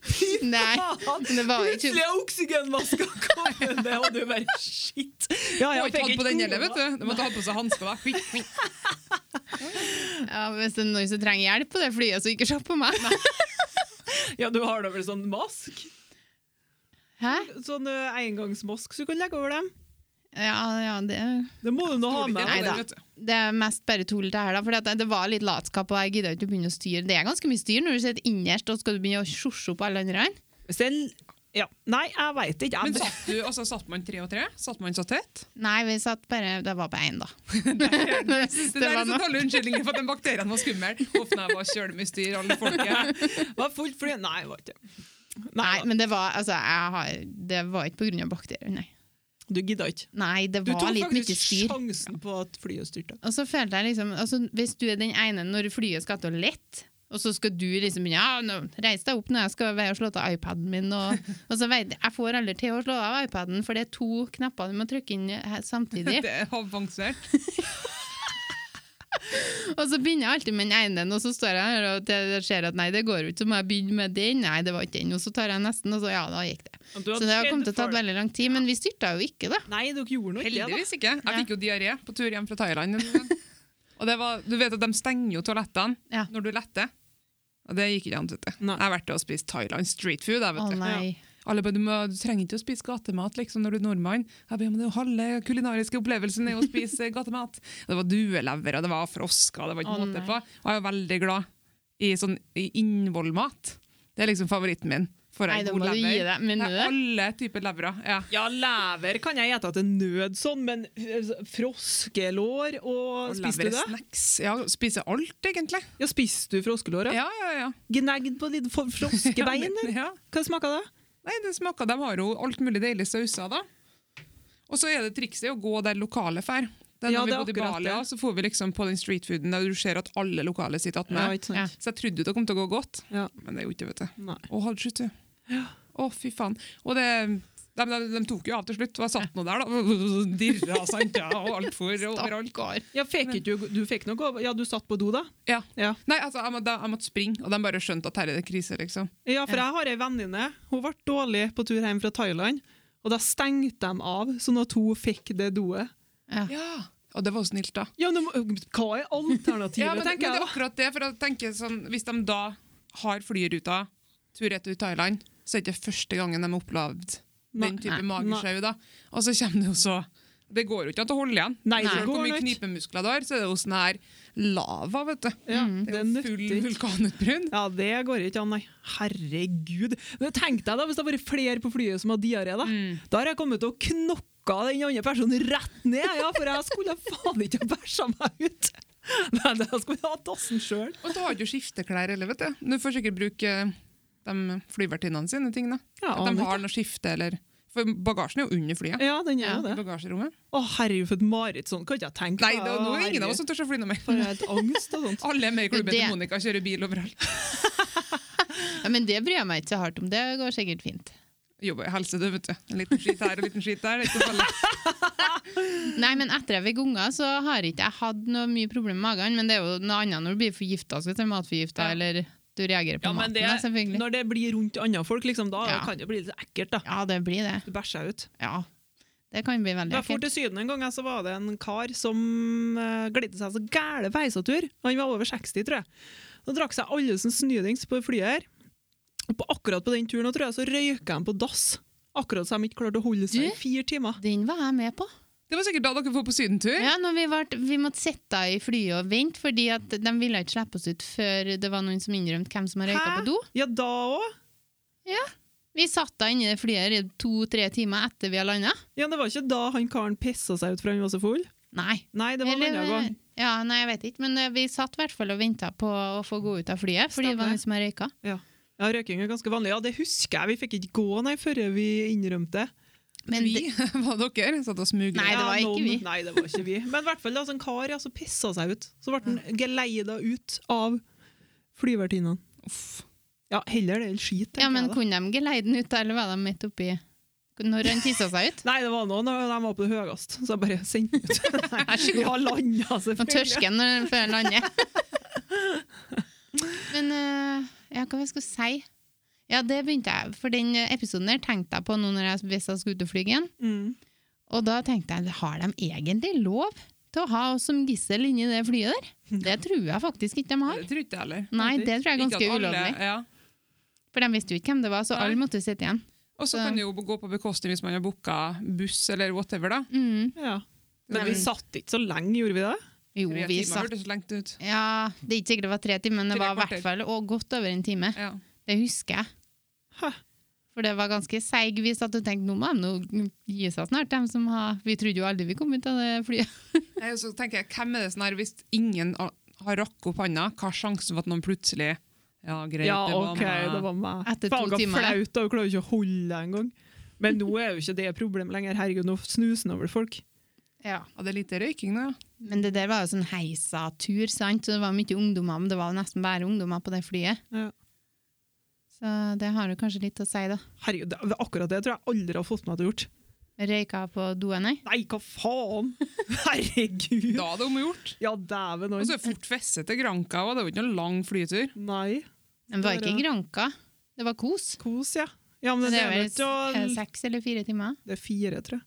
Fy faen! det var ikke Plutselig er oksygenmaska kommet, og du bare shit. Ja, jeg har ikke hatt på den heller, vet du. Du måtte ha på seg hansker. da. Ja, Hvis det er noen som trenger hjelp på det flyet, så ikke se på meg. Ja, du har da vel sånn mask? Hæ? Sånn uh, engangsmask så du kan legge over dem? Ja, ja, det, Det må du nå ha med. Nei da. Det er mest bare tull det her, da. For det, det var litt latskap, og jeg gidda ikke å begynne å styre. Det er ganske mye styr når du sitter innerst og skal du begynne å sjosje opp alle andre. Hvis det ja. Nei, jeg veit ikke. Men satt, du, altså, satt man tre og tre? Satt man så tett? Nei, vi satt bare Det var på én, da. Det det, det der er var så noe. dårlig unnskyldning for at den bakterien var skummel. Huff, nei, det var kjølemye styr, alle folket. var fullt fly. Nei, det var ikke det. Nei, Nei, men det var, altså, jeg har, det var ikke på grunn av bakterier, nei. Du gidda ikke. Nei, det Du var tok litt mye faktisk styr. sjansen på at flyet styrta. Og så følte jeg liksom, altså, Hvis du er den ene når flyet skal til å lette, og så skal du liksom ja, nå, reis deg opp når jeg skal være og slå av iPaden min. Og, og så vet jeg, jeg får aldri til å slå av iPaden, for det er to knapper du må trykke inn samtidig. Det er avansert. Og så begynner jeg alltid med den ene, og så står jeg her og ser at nei, det går jo ikke, så må jeg begynne med den. Nei, det var ikke den. Og så tar jeg nesten, og så ja, da gikk det. Så det har kommet til å ta veldig lang tid, men vi styrta jo ikke, da. Nei, dere gjorde da. Heldigvis ikke. Jeg fikk jo diaré på tur hjem fra Thailand. Og det var, du vet at de stenger jo toalettene Ja. når du letter. Og det gikk ikke an. vet du. Jeg har vært og spist Thailand street food. Jeg, vet du. nei. Alle bare, du, må, du trenger ikke å spise gatemat liksom, når du er nordmann. Jeg bare, men det er jo Halve kulinariske opplevelsen er å spise gatemat. Det var duelever, og det var frosker, det var ikke Å, måte på. Og jeg er veldig glad i, sånn, i innvollmat. Det er liksom favoritten min. For Nei, en da god du gi lever. deg. Men Det er alle typer leverer. Ja. Ja, lever kan jeg ete til nød sånn, men eh, froskelår og, Og Spiser du det? Snacks. Ja, spiser alt, egentlig. Ja, Spiser du froskelår? Ja. Ja, ja, ja. Gnagd på litt froskebein? ja. Hva smaker det? Nei, det smaker, De har jo alt mulig deilige sauser. da. Og så er det trikset å gå der lokale drar. Da Ja, vi bodde i akkurat Bali, det. så får vi liksom på den streetfooden der du ser at alle lokale sitter attmed. Ja. Så jeg trodde det kom til å gå godt, Ja. men det gjorde ikke vet du. Nei. Å, hadde slutt, Å, fy faen. Og det, de, de, de tok jo av til slutt, jeg satt nå der, da. Dirra, sant, ja, og altfor overalt. Stakkar. Ja, fikk du, du fikk noe Ja, du satt på do, da? Ja. Ja, Nei, altså, jeg, må, da, jeg måtte springe, og de bare skjønte at her er det krise, liksom. ja for jeg har ei venninne. Hun ble dårlig på tur hjem fra Thailand. Og da stengte de av, sånn at hun fikk det doet. Ja. Ja. Og det var jo snilt, da. Ja, men hva er alternativet, Ja, men, men det er akkurat det, for jeg tenker sånn, Hvis de da har flyruta tur-retur Thailand, så er det ikke første gangen de har opplevd den type magesjau. da. Og så kommer det jo så Det går jo ikke an å holde igjen. Nei, det hvor går mye knipemuskler du har, så er det jo sånn her lava, vet du. Ja, Mm. Det er jo full vulkanutbrunn. vulkanutbrudd. Ja, det går ikke an, nei. Herregud. Men tenk deg da, hvis det hadde vært flere på flyet som har diaré, da. Mm. Da har jeg kommet til å knokka den andre personen rett ned, ja, for jeg skulle faen ikke ha bæsja meg ut. Nei, jeg skulle ha dassen sjøl. Og du har ikke skifteklær heller, vet du. Du får sikkert bruke de flyvertinnene sine ting. da. Ja, At de har noe skifte, eller For bagasjen er jo under flyet. Ja, den er jo det. Bagasjerommet. Å, herregud, for et mareritt. Sånn kan ikke jeg tenke Nei, det, nå er ingen av oss som tør å fly noe mer. For et angst og sånt. Alle er med i klubben Det- til Monica, kjører bil overalt. Ja, men det bryr jeg meg ikke så hardt om. Det går sikkert fint. Jobber i helse, du, vet du. En liten skitt her og en liten skitt der. Det er ikke så. Nei, men etter jeg fikk unger, så har ikke jeg hatt noe mye problem med magen. Men det er jo noe annet når du blir forgifta, skal du si matforgifta, Ja. eller du reagerer på Ja, maten. det, da, selvfølgelig. når det blir rundt andre folk, liksom, da Ja. kan det bli litt ekkelt. da. Ja, det blir det. Du bæsjer ut. Ja. Det kan bli veldig Da jeg for ekkelt. til Syden en gang, så var det en kar som uh, glidde seg så gæle peisatur. Han var over 60, tror jeg. Da drakk seg alle som snydings på flyet her. Og på, akkurat på den turen tror jeg, så røyka han på dass. Akkurat så de ikke klarte å holde seg Du? i fire timer. Den var jeg med på. Det var sikkert da dere var på sydentur. Ja, vi, var, vi måtte sitte i flyet og vente, fordi de ville ikke slippe oss ut før det var noen som innrømte hvem som har røyka på do. Ja, da òg? Vi satt da inne i det flyet i to-tre timer etter vi hadde landa. Ja, det var ikke da han karen pissa seg ut for han var så full? Nei. Nei, det var Eller- gang. Ja, nei, jeg vet ikke, men eh, vi satt i hvert fall og venta på å få gå ut av flyet, fordi det var noen som hadde røyka. Ja, røyking er ganske vanlig. Ja, det husker jeg. Vi fikk ikke gå nei før vi innrømte det. Men vi, det- var dere, satt og smuglet. Nei, det var Ja, ikke vi. Nei, det var ikke vi. Men i hvert fall det var en kar ja, som pissa seg ut. Så ble han geleida ut av flyvertinnene. Ja, heller det enn skit, ja, men jeg kunne de geleide den ut, eller var de midt oppi når han tissa seg ut? Nei, det var nå når de var på det høyest, så jeg bare sendte den ut. Vær så har landa, selvfølgelig. tørsken når den- før han lander. Men uh, ja, hva jeg skulle si? Ja, det begynte jeg. For den episoden der tenkte jeg på nå når jeg, hvis jeg skulle ut og fly igjen. Mm. Og da tenkte jeg, har de egentlig lov til å ha oss som gissel inni det flyet der? Det tror jeg faktisk ikke de har. Det tror ikke jeg heller. Nei, det tror jeg er ganske alle- ulovlig. Ja. For de visste jo ikke hvem det var, så alle måtte sitte igjen. Og så kan det jo gå på bekostning hvis man har booka buss eller whatever. da. Mm. Ja. Men Men- vi satt ikke så lenge, gjorde vi det? Jo, vi timer satt ut. Ja, det er ikke sikkert det var tre timer, men det Tre var i hvert fall og godt over en time. Ja. Det husker jeg. For det var ganske seig. vis at du tenkte nå må de gi seg snart, dem som har Vi trodde jo aldri vi kom ut av det flyet. Nei, så tenker jeg, Hvem er det sånn her, Hvis ingen har rakk opp hånda, hva er sjansen for at noen plutselig Ja, greit, Ja, det var OK, meg. det var meg. Etter to timer, flaut, da. Du klarer ikke å holde det engang. Men nå er jo ikke det problemet lenger. Herregud, nå snuser over folk. Ja. Og det er lite røyking nå, ja. Men det der var jo sånn heisatur, sant? så det var mye ungdommer, men det var nesten bare ungdommer på det flyet. Ja. Så det har jo kanskje litt å si, da. Herregud, det, akkurat det tror jeg aldri har fått meg til å gjort. Røyka på doen, nei? Nei, hva faen? Herregud! Da hadde det gjort. Ja, dæven Og så er det fort feste til Granca, òg, det var jo ikke noen lang flytur. Nei. Men var ikke Granka. Det var kos. Kos, ja. Ja, men Så det, det er vel det seks eller fire timer? Det er fire, tror jeg.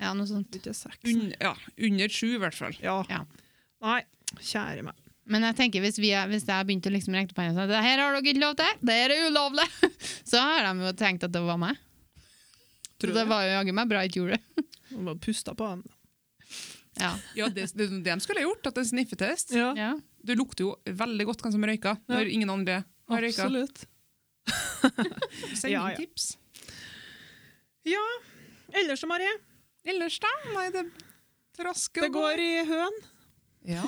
Ja, noe sånt. Ikke seks. Un, ja, under sju, i hvert fall. Ja. Ja. Nei, kjære meg. Men jeg tenker hvis, vi, er- hvis jeg begynte begynt å liksom rekke opp hendene og si det her har dere ikke lov til, det her er ulovlig, så har de jo tenkt at det var meg. Så det var jo jaggu meg bra jeg ikke gjorde det. Man må puste på han. Ja. Ja, det, det, det de skulle ha gjort, at en sniffetest. Ja, ja. Du lukter jo veldig godt hvem som røyka, Ja. når ingen andre har røyka. absolutt. Send Ja, inn ja. tips. Ja, ellers Marie. Ellers, da? Nei, det trasker Det går i høn. Ja.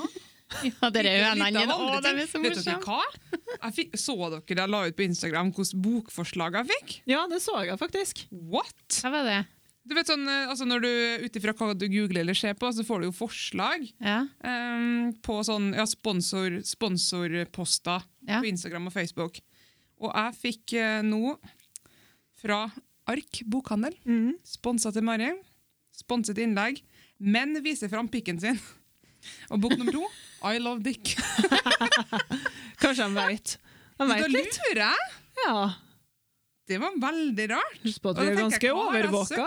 Ja dere er jo vennene dine. Å, de er så morsomme. Jeg fikk, så dere jeg la ut på Instagram hvilke bokforslag jeg fikk? Ja, det så jeg faktisk. What? Hva var det? Du vet sånn, eh, altså Når du ut ifra hva du googler eller ser på, så får du jo forslag Ja. um, på sånn, ja, sponsor, sponsorposter Ja. på Instagram og Facebook. Og jeg fikk uh, nå fra Ark bokhandel, Mm. sponsa til Mari, sponset innlegg, men viser fram pikken sin. Og bok nummer to, I love dick. Kanskje han vet. Han veit litt. lurer jeg. Ja. Det var veldig rart. Husk på at vi er ganske overvåka.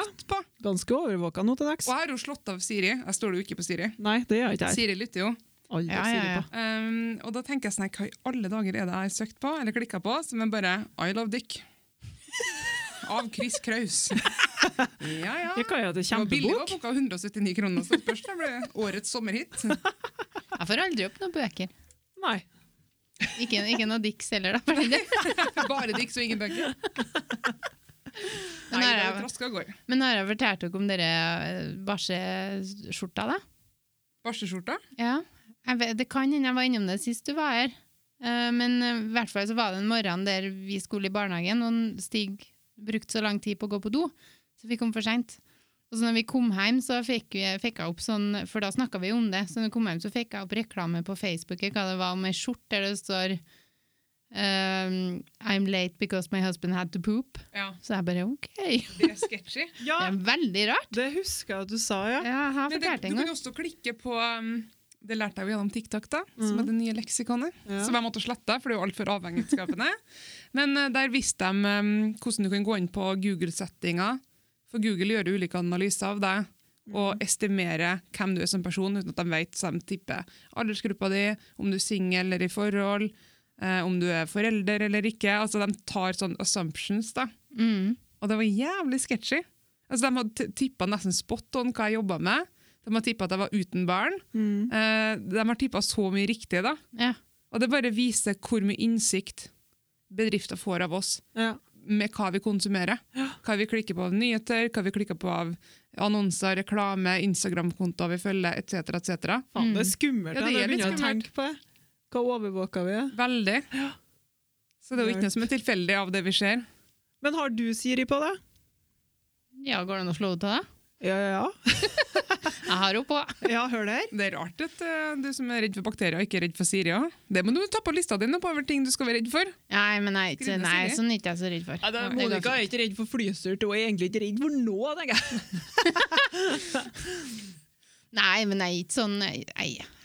Ganske overvåka nå til dags. Og jeg har jo slått av Siri. Jeg står jo ikke på Siri. Nei, det gjør ikke jeg. Siri lytter jo. Aldri Ja, ja, ja. på. Um, og da tenker jeg sånn, hva i alle dager er det jeg har søkt på, eller klikka på, som er bare I love dick. Av Chris Kraus. Ja, ja. Det kan jo Det var billig, var kjempebok. boka 179 kroner, så spørs det ble årets sommerhit. Jeg får aldri opp noen bøker. Nei. Ikke, ikke noe Dix heller, da. Bare Dix og ingen bøker. Men har det jeg-. Men har jeg fortalt dere om dere eh, barseskjorta, da? Barseskjorta? Ja. Jeg vet, det kan hende jeg var innom det sist du var her. Eh, Men eh, i hvert fall så var det en morgen der vi skulle i barnehagen, og Stig brukte så lang tid på å gå på do, så vi kom for seint. Og så når vi kom hjem, så fikk, vi, fikk jeg opp sånn, for da snakka vi om det, så når vi kom hjem så fikk jeg opp reklame på Facebook hva det var om ei skjorte der det står Um, I'm late because my husband had to poop. Ja, Så jeg bare OK. det er sketchy. Ja, Det er veldig rart. det husker jeg at du sa, ja. Ja, jeg har Men det, du kan også klikke på um, Det lærte jeg jo gjennom TikTok, da, som Mhm. er det nye leksikonet. Ja. Som jeg måtte slette, for det er jo altfor avhengighetsskapende. Men uh, der visste de um, hvordan du kan gå inn på Google-settinger. For Google gjør ulike analyser av deg og estimerer hvem du er som person, uten at de vet, så de tipper aldersgruppa di, om du er singel eller i forhold, eh, om du er forelder eller ikke. Altså De tar sånne assumptions, da. Mm. Og det var jævlig sketchy. Altså, de hadde tippa nesten spot on hva jeg jobba med. De har tippa at jeg var uten barn. Mm. Eh, de har tippa så mye riktig. da. Ja. Og det bare viser hvor mye innsikt bedrifter får av oss ja. med hva vi konsumerer. Hva vi klikker på av nyheter, hva vi klikker på av annonser, reklame, Instagram-kontoer vi følger, etc. etc. Faen, det er Mm. skummelt Ja, ja, det er jeg begynner å tenke på. Hva overvåker vi. Veldig. Så det er jo ikke noe som er tilfeldig av det vi ser. Men har du Siri på det? ja, går det an å slå ut av det? Ja, ja, ja. Jeg har henne på. Ja, hør der. Det er rart at eh, du som er redd for bakterier, ikke er redd for Siri. Det må du ta på lista di på over ting du skal være redd for. Nei, men jeg er ikke, det, nei, sånn er ikke jeg så redd for. Ja, det, Det Monica er ikke redd for flystyrt, hun er egentlig ikke redd for noe, tenker jeg. Nei, men jeg er ikke sånn Jeg,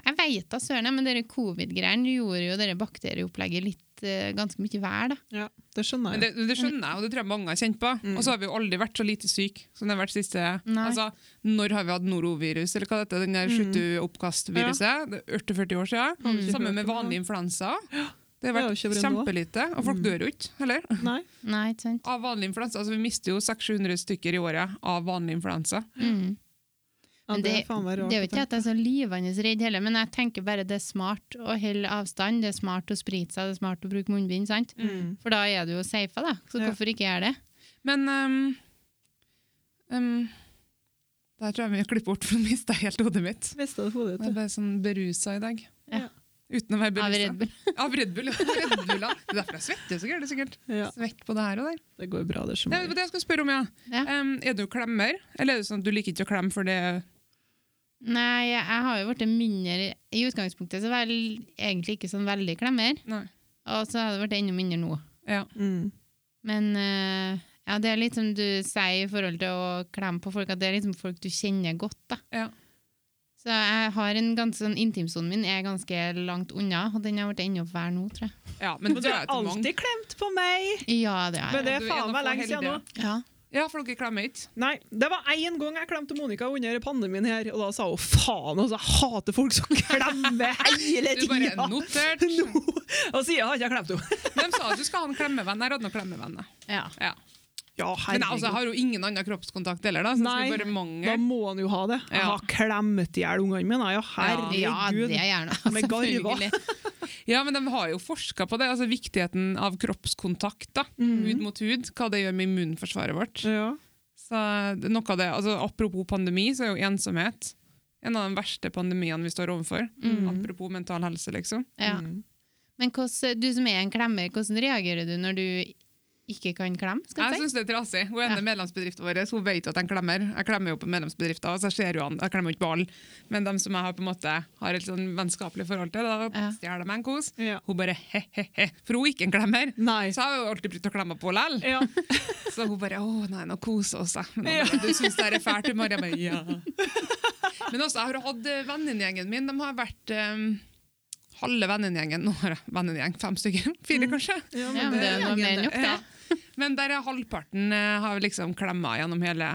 jeg vet da søren, men dere covid-greiene gjorde jo dere bakterieopplegget litt ganske mye vær, da. Ja, det skjønner Men jeg. det, det skjønner jeg, og det tror jeg mange har kjent på. Mm. Og så har vi jo aldri vært så lite syke som det har vært siste Nei. altså, Når har vi hatt norovirus, eller hva det heter, den der Mm. slutte-oppkastviruset? Det er 40-40 år siden. Mm. Sammen med vanlig influensa. Det har vært kjempelite, og folk Mm. dør jo ikke heller. Nei. Nei, ikke sant? Av vanlig influensa. Altså, vi mister jo 600-700 stykker i året av vanlig influensa. Mm. Men det det, er det er jo ikke at jeg er så livende redd heller, men jeg tenker bare det er smart å holde avstand, det er smart å sprite seg, det er smart å bruke munnbind, sant? Mm. For da er du jo safe, da. Så Ja. hvorfor ikke gjøre det? Men um, um, Der tror jeg vi klipper bort, for nå mista jeg helt hodet mitt. Visste det hodet, Jeg er bare sånn berusa i dag. Ja. Uten å være Av berusa. Red Bull. Av Red Bull, ja. Red Bull, ja. Det er derfor jeg svetter så gærent. sikkert. Ja, Svett på det her og der. det går bra, det Det er jeg. det jeg skal spørre om, ja. Ja. Um, er du klemmer, eller er det sånn at du liker ikke å klemme for det Nei, jeg har jo blitt mindre I utgangspunktet så var jeg egentlig ikke sånn veldig klemmer, Nei. og så har det blitt enda mindre nå. Ja. Mm. Men uh, ja, det er litt som du sier i forhold til å klemme på folk, at det er liksom folk du kjenner godt. da. Ja. Så jeg har en ganske sånn Intimsonen min er ganske langt unna, og den har blitt enda verre nå, tror jeg. ja, men Men du har mange. alltid klemt på meg! Ja, det har Men det er er faen meg lenge siden nå. Ja. Ja, for dere klemmer ikke. Nei, det var én gang jeg klemte Monica under pandemien her, og da sa hun faen, altså, jeg hater folk som klemmer hele Du bare tida! notert. Nå- Og siden har ikke jeg klemt henne. De sa at du skal ha en klemmevenn. Jeg hadde noen klemmevenner. Ja. Ja. Ja, Men altså, jeg har jo ingen annen kroppskontakt heller, da. Så Nei, bare mange. Da må han jo ha det. Jeg har klemt i hjel ungene mine. Ja, ja, det er gjerne. Med garva. Ja, men de har jo forska på det. altså Viktigheten av kroppskontakt. da, Mhm. Hud mot hud. Hva det gjør med immunforsvaret vårt. Ja. Så noe av det, altså Apropos pandemi, så er jo ensomhet en av de verste pandemiene vi står overfor. Mm. Apropos mental helse, liksom. Ja. Mm. Men hvordan, du som er en klemmer, hvordan reagerer du når du ikke kan klemme? Skal Jeg jeg si? syns det er trasig. Hun ene Ja. medlemsbedriften vår hun vet at jeg klemmer. Jeg klemmer jo på medlemsbedrifter, så jeg ser jo han, jeg klemmer jo ikke på alle. Men dem som jeg har på en måte har et sånn vennskapelig forhold til, da Ja. stjeler jeg meg en kos. Ja. Hun bare he-he-he, for hun er ikke en klemmer. Nei. Så har hun alltid brukt å klemme på henne likevel. Ja. Så hun bare 'Å nei, nå koser oss', jeg. Ja. Du syns det er fælt du, Jeg bare ja. Men også, jeg har hatt eh, vennegjengen min. De har vært um, halve vennegjengen. Nå har jeg vennegjeng, fem stykker. Fire, kanskje. Ja, Ja, men det er noe mer enn nok, det. Men der er halvparten eh, har liksom klemma gjennom hele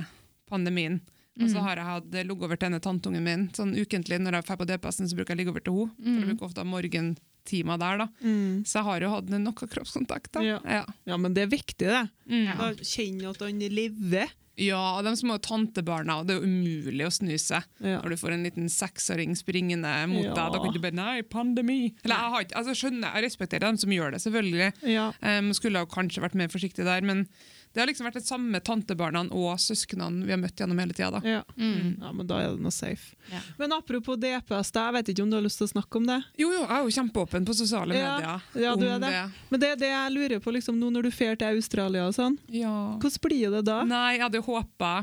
pandemien. Og så har jeg hatt eh, ligget over til denne tanteungen min sånn ukentlig. Når jeg drar på DPS-en, så bruker jeg ligge over til henne. For jeg bruker ofte morgentimer der. da. Mm. Så jeg har jo hatt noe kroppskontakt. da. Ja. Ja. Ja, men det er viktig, det. Mm. Da kjenner at han lever. Ja, de små tantebarna, det er jo umulig å snu seg Ja. når du får en liten seksåring springende mot Ja. deg. Da kan du bare Nei, pandemi! Eller jeg har ikke, altså skjønner, jeg respekterer dem som gjør det, selvfølgelig. Ja. Um, skulle ha kanskje vært mer forsiktig der, men det har liksom vært det samme tantebarna og søsknene vi har møtt gjennom hele tida. Ja. Mm. ja, men da er det noe safe. Ja. Men apropos DPS, da, jeg vet ikke om du har lyst til å snakke om det? Jo, jo, jeg er jo kjempeåpen på sosiale Ja, medier. ja, du er det. Men det er det jeg lurer på, liksom, nå når du drar til Australia og sånn, Ja. hvordan blir det da? Nei, jeg hadde håpa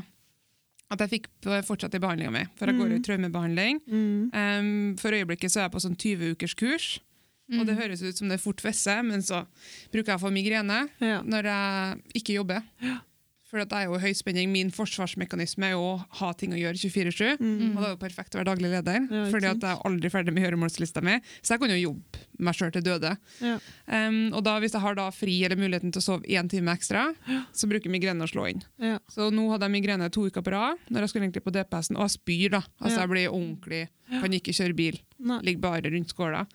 at jeg fikk fortsatt i behandlinga mi, for jeg går i traumebehandling. Mm. Um, for øyeblikket så er jeg på sånn 20 ukers kurs, og Mm. det høres ut som det er fort vesse, men så bruker jeg å få migrene Ja. når jeg ikke jobber. For det er jo høyspenning. Min forsvarsmekanisme er jo å ha ting å gjøre 24-7. Mm. Og det er jo perfekt å være daglig leder, Ja, fordi at jeg er aldri ferdig med gjøremålslista mi. Så jeg kan jo jobbe meg sjøl til døde. Ja. Um, og da, hvis jeg har da fri eller muligheten til å sove én time ekstra, så bruker migrene å slå inn. Ja. Så nå hadde jeg migrene to uker på rad, når jeg skulle egentlig på DPS-en, og jeg spyr. da. Altså Ja. Jeg blir ordentlig, kan ikke kjøre bil. Ligger bare rundt skåla.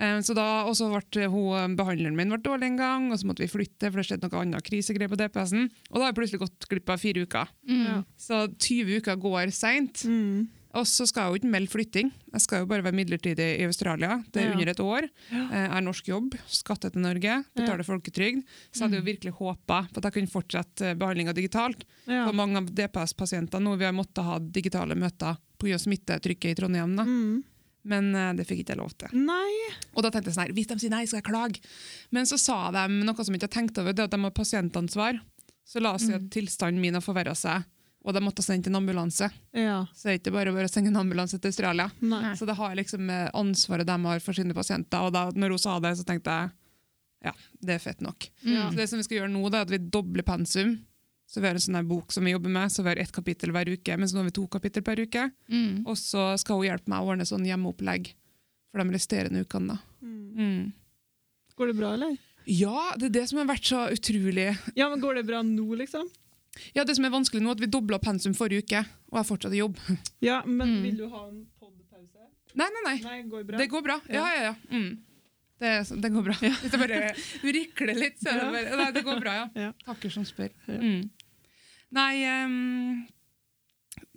Um, så da, og så ble hun, Behandleren min ble dårlig en gang, og så måtte vi flytte, for det skjedde noe annet krisegreier på DPS-en. Og da har jeg plutselig gått glipp av fire uker. Ja. Så 20 uker går seint. Mm. Og så skal jeg jo ikke melde flytting. Jeg skal jo bare være midlertidig i Australia. Det er Ja. under et år. Jeg er norsk jobb, skatter til Norge, betaler folketrygd. Så jeg hadde jo virkelig håpa på at jeg kunne fortsette behandlinga digitalt. Ja. For mange av DPS-pasienter nå vi har måttet ha digitale møter pga. smittetrykket i Trondheim. Da. Mm. Men eh, det fikk ikke jeg lov til. Nei. Og da tenkte jeg sånn her, hvis de sier nei, skal jeg klage. Men så sa de noe som jeg ikke har tenkt over, det at de har pasientansvar. Så la oss si at tilstanden min har forverra seg, og de måtte sende en ambulanse. Ja. Så det er ikke bare å sende en ambulanse til Australia. Nei. Så det har liksom eh, ansvaret de har for sine pasienter. Og da når hun sa det, så tenkte jeg ja, det er fett nok. Ja. Så det som vi skal gjøre nå, det er at vi dobler pensum. Så vi har en sånn her bok som vi jobber med, så vi har ett kapittel hver uke, mens nå har vi to kapittel per uke. Mm. Og så skal hun hjelpe meg å ordne sånn hjemmeopplegg for de resterende ukene. da. Mm. Mm. Går det bra, eller? Ja, det er det som har vært så utrolig Ja, men går det bra nå, liksom? Ja, Det som er vanskelig nå, er at vi dobla pensum forrige uke, og jeg fortsatt i jobb. Ja, men Mm. vil du ha en podpause? Nei, nei, nei. Nei, går bra? Det går bra. Ja, ja, ja. Mm. Det, det går bra. Hvis jeg bare rikler litt, så er det bare Nei, det går bra, ja. Ja. Takker som spør. Ja. Mm. Nei um,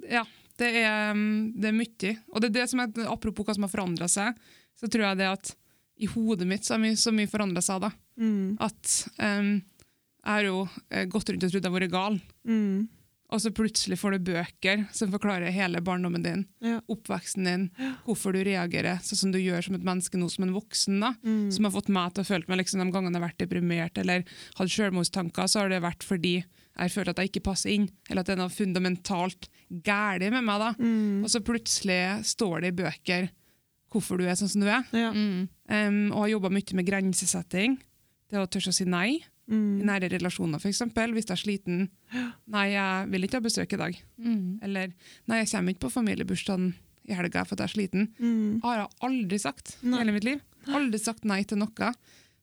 Ja, det er, det er mye. Og det er det som er, apropos hva som har forandra seg, så tror jeg det at i hodet mitt så har mye, så mye forandra seg. da. Mm. At um, jeg har jo eh, gått rundt og trodd jeg har vært gal. Mm. Og så plutselig får du bøker som forklarer hele barndommen din, Ja. oppveksten din, hvorfor du reagerer sånn som du gjør som et menneske nå som en voksen. da, Mm. Som har fått meg til å føle meg liksom, de gangene jeg har vært deprimert eller hatt selvmordstanker, så har det vært fordi jeg føler at jeg ikke passer inn, eller at det er noe fundamentalt galt med meg. da. Mm. Og så plutselig står det i bøker hvorfor du er sånn som du er. Ja. Mm. Um, og har jobba mye med grensesetting. Det å tørre å si nei. I Mm. nære relasjoner, f.eks. Hvis jeg er sliten. Nei, jeg vil ikke ha besøk i dag. Mm. Eller nei, jeg kommer ikke på familiebursdagen i helga for at jeg er sliten. Mm. har jeg aldri sagt i hele mitt liv. Aldri sagt nei til noe.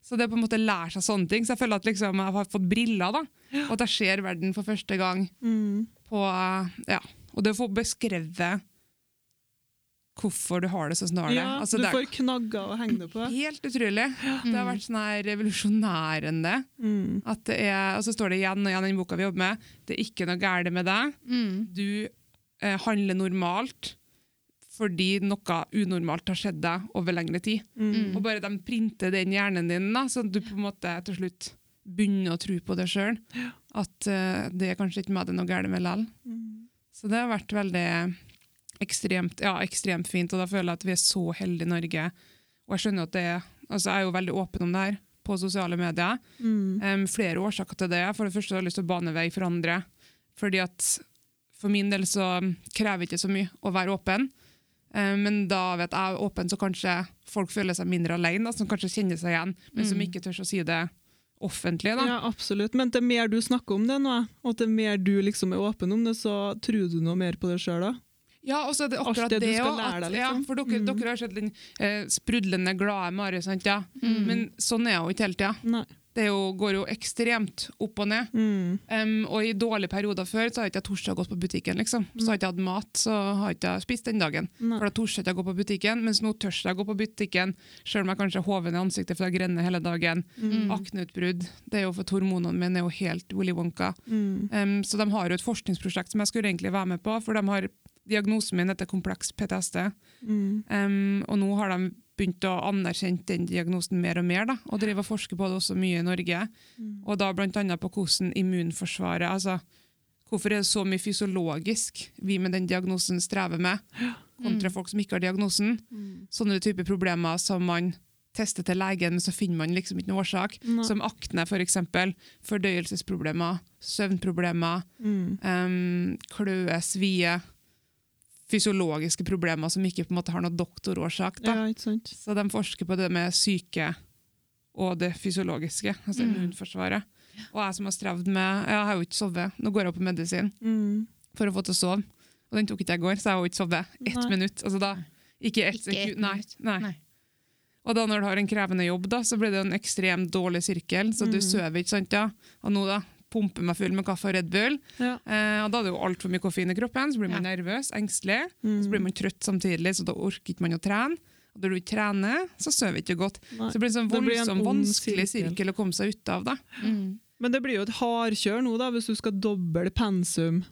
Så det er på en måte å lære seg sånne ting. Så jeg føler at liksom jeg har fått briller, da. Og at jeg ser verden for første gang Mm. på eh, Ja. Og det å få beskrevet hvorfor du har det sånn som du har det. Ja, Altså, du får knagger å henge det på. helt utrolig. Det har vært sånn her revolusjonærende. Mm. At det er, og så står det igjen og igjen i den boka vi jobber med, det er ikke noe galt med deg. Mm. Du eh, handler normalt fordi noe unormalt har skjedd deg over lengre tid. Mm. Og bare de printer den hjernen din, da, så du på en måte til slutt begynner å tro på det sjøl. At uh, det er kanskje ikke meg det er noe galt med likevel. Mm. Så det har vært veldig ekstremt, ja, ekstremt fint, og da føler jeg at vi er så heldige i Norge. Og jeg skjønner at det er, altså jeg er jo veldig åpen om det her på sosiale medier. Mm. Um, flere årsaker til det. For det første har jeg lyst til å bane vei for andre. Fordi at for min del så krever ikke så mye å være åpen. Em, men da vet jeg åpen, så kanskje folk føler seg mindre alene, som kanskje kjenner seg igjen, men som Mm. ikke tør å si det offentlig. Da. Ja, absolutt. Men til mer du snakker om det nå, og til mer du liksom er åpen om det, så tror du noe mer på det sjøl da? Ja, og så er det Alt akkurat det det, også, at, deg, ja, liksom. for dere, Mm. dere har sett den eh, sprudlende glade Mari, sant? Ja. Mm. Men sånn er hun ikke hele tida. Nei. Det jo, går jo ekstremt opp og ned. Mm. Um, og i dårlige perioder før så har ikke jeg torsdag gått på butikken. liksom. Så har ikke jeg hatt mat, så har ikke jeg spist den dagen. Nei. For da torde jeg ikke å gå på butikken, mens nå tør jeg å gå på butikken, selv om jeg kanskje er hoven i ansiktet for jeg grenner hele dagen. Mm. Akneutbrudd. Det er jo for hormonene mine er jo helt Willy Wonka. Mm. Um, så de har jo et forskningsprosjekt som jeg skulle egentlig være med på, for de har diagnosen min heter kompleks PTSD. Mm. Um, og nå har de begynt å anerkjenne den diagnosen mer og mer, da, og drive og forske på det også mye i Norge. Mm. Og da annet på hvordan immunforsvaret altså Hvorfor er det så mye fysiologisk vi med den diagnosen strever med, kontra folk som ikke har diagnosen? Mm. Sånne typer problemer som man tester til legen, men så finner man liksom ikke noen årsak. Nei. Som akne, f.eks. Fordøyelsesproblemer, søvnproblemer, Mm. um, kløe, svie. Fysiologiske problemer som ikke på en måte har noen doktorårsak. Da. Ja? Så de forsker på det med syke og det fysiologiske, altså Mm. immunforsvaret. Og jeg som har strevd med Jeg har jo ikke sovet. Nå går jeg på medisin Mm. for å få til å sove. Og den tok ikke jeg i går, så jeg har jo ikke sovet ett Nei. minutt. Altså da, Ikke ett sekund. Nei, nei. Nei. Og da når du har en krevende jobb, da, så blir det en ekstremt dårlig sirkel. Så du Mm. sover ikke, sant? ja. Og nå da, pumper meg full med kaffe og Red Bull. Ja. Eh, og da er det jo altfor mye koffein i kroppen, så blir man nervøs, engstelig. Mm. Så blir man trøtt samtidig, så da orker ikke man å trene. Og når du ikke trener, så sover ikke godt. Nei. Så det blir en sånn en voldsom, vanskelig sirkel. sirkel å komme seg ut av. da. Mm. Men det blir jo et hardkjør nå, da, hvis du skal doble pensum.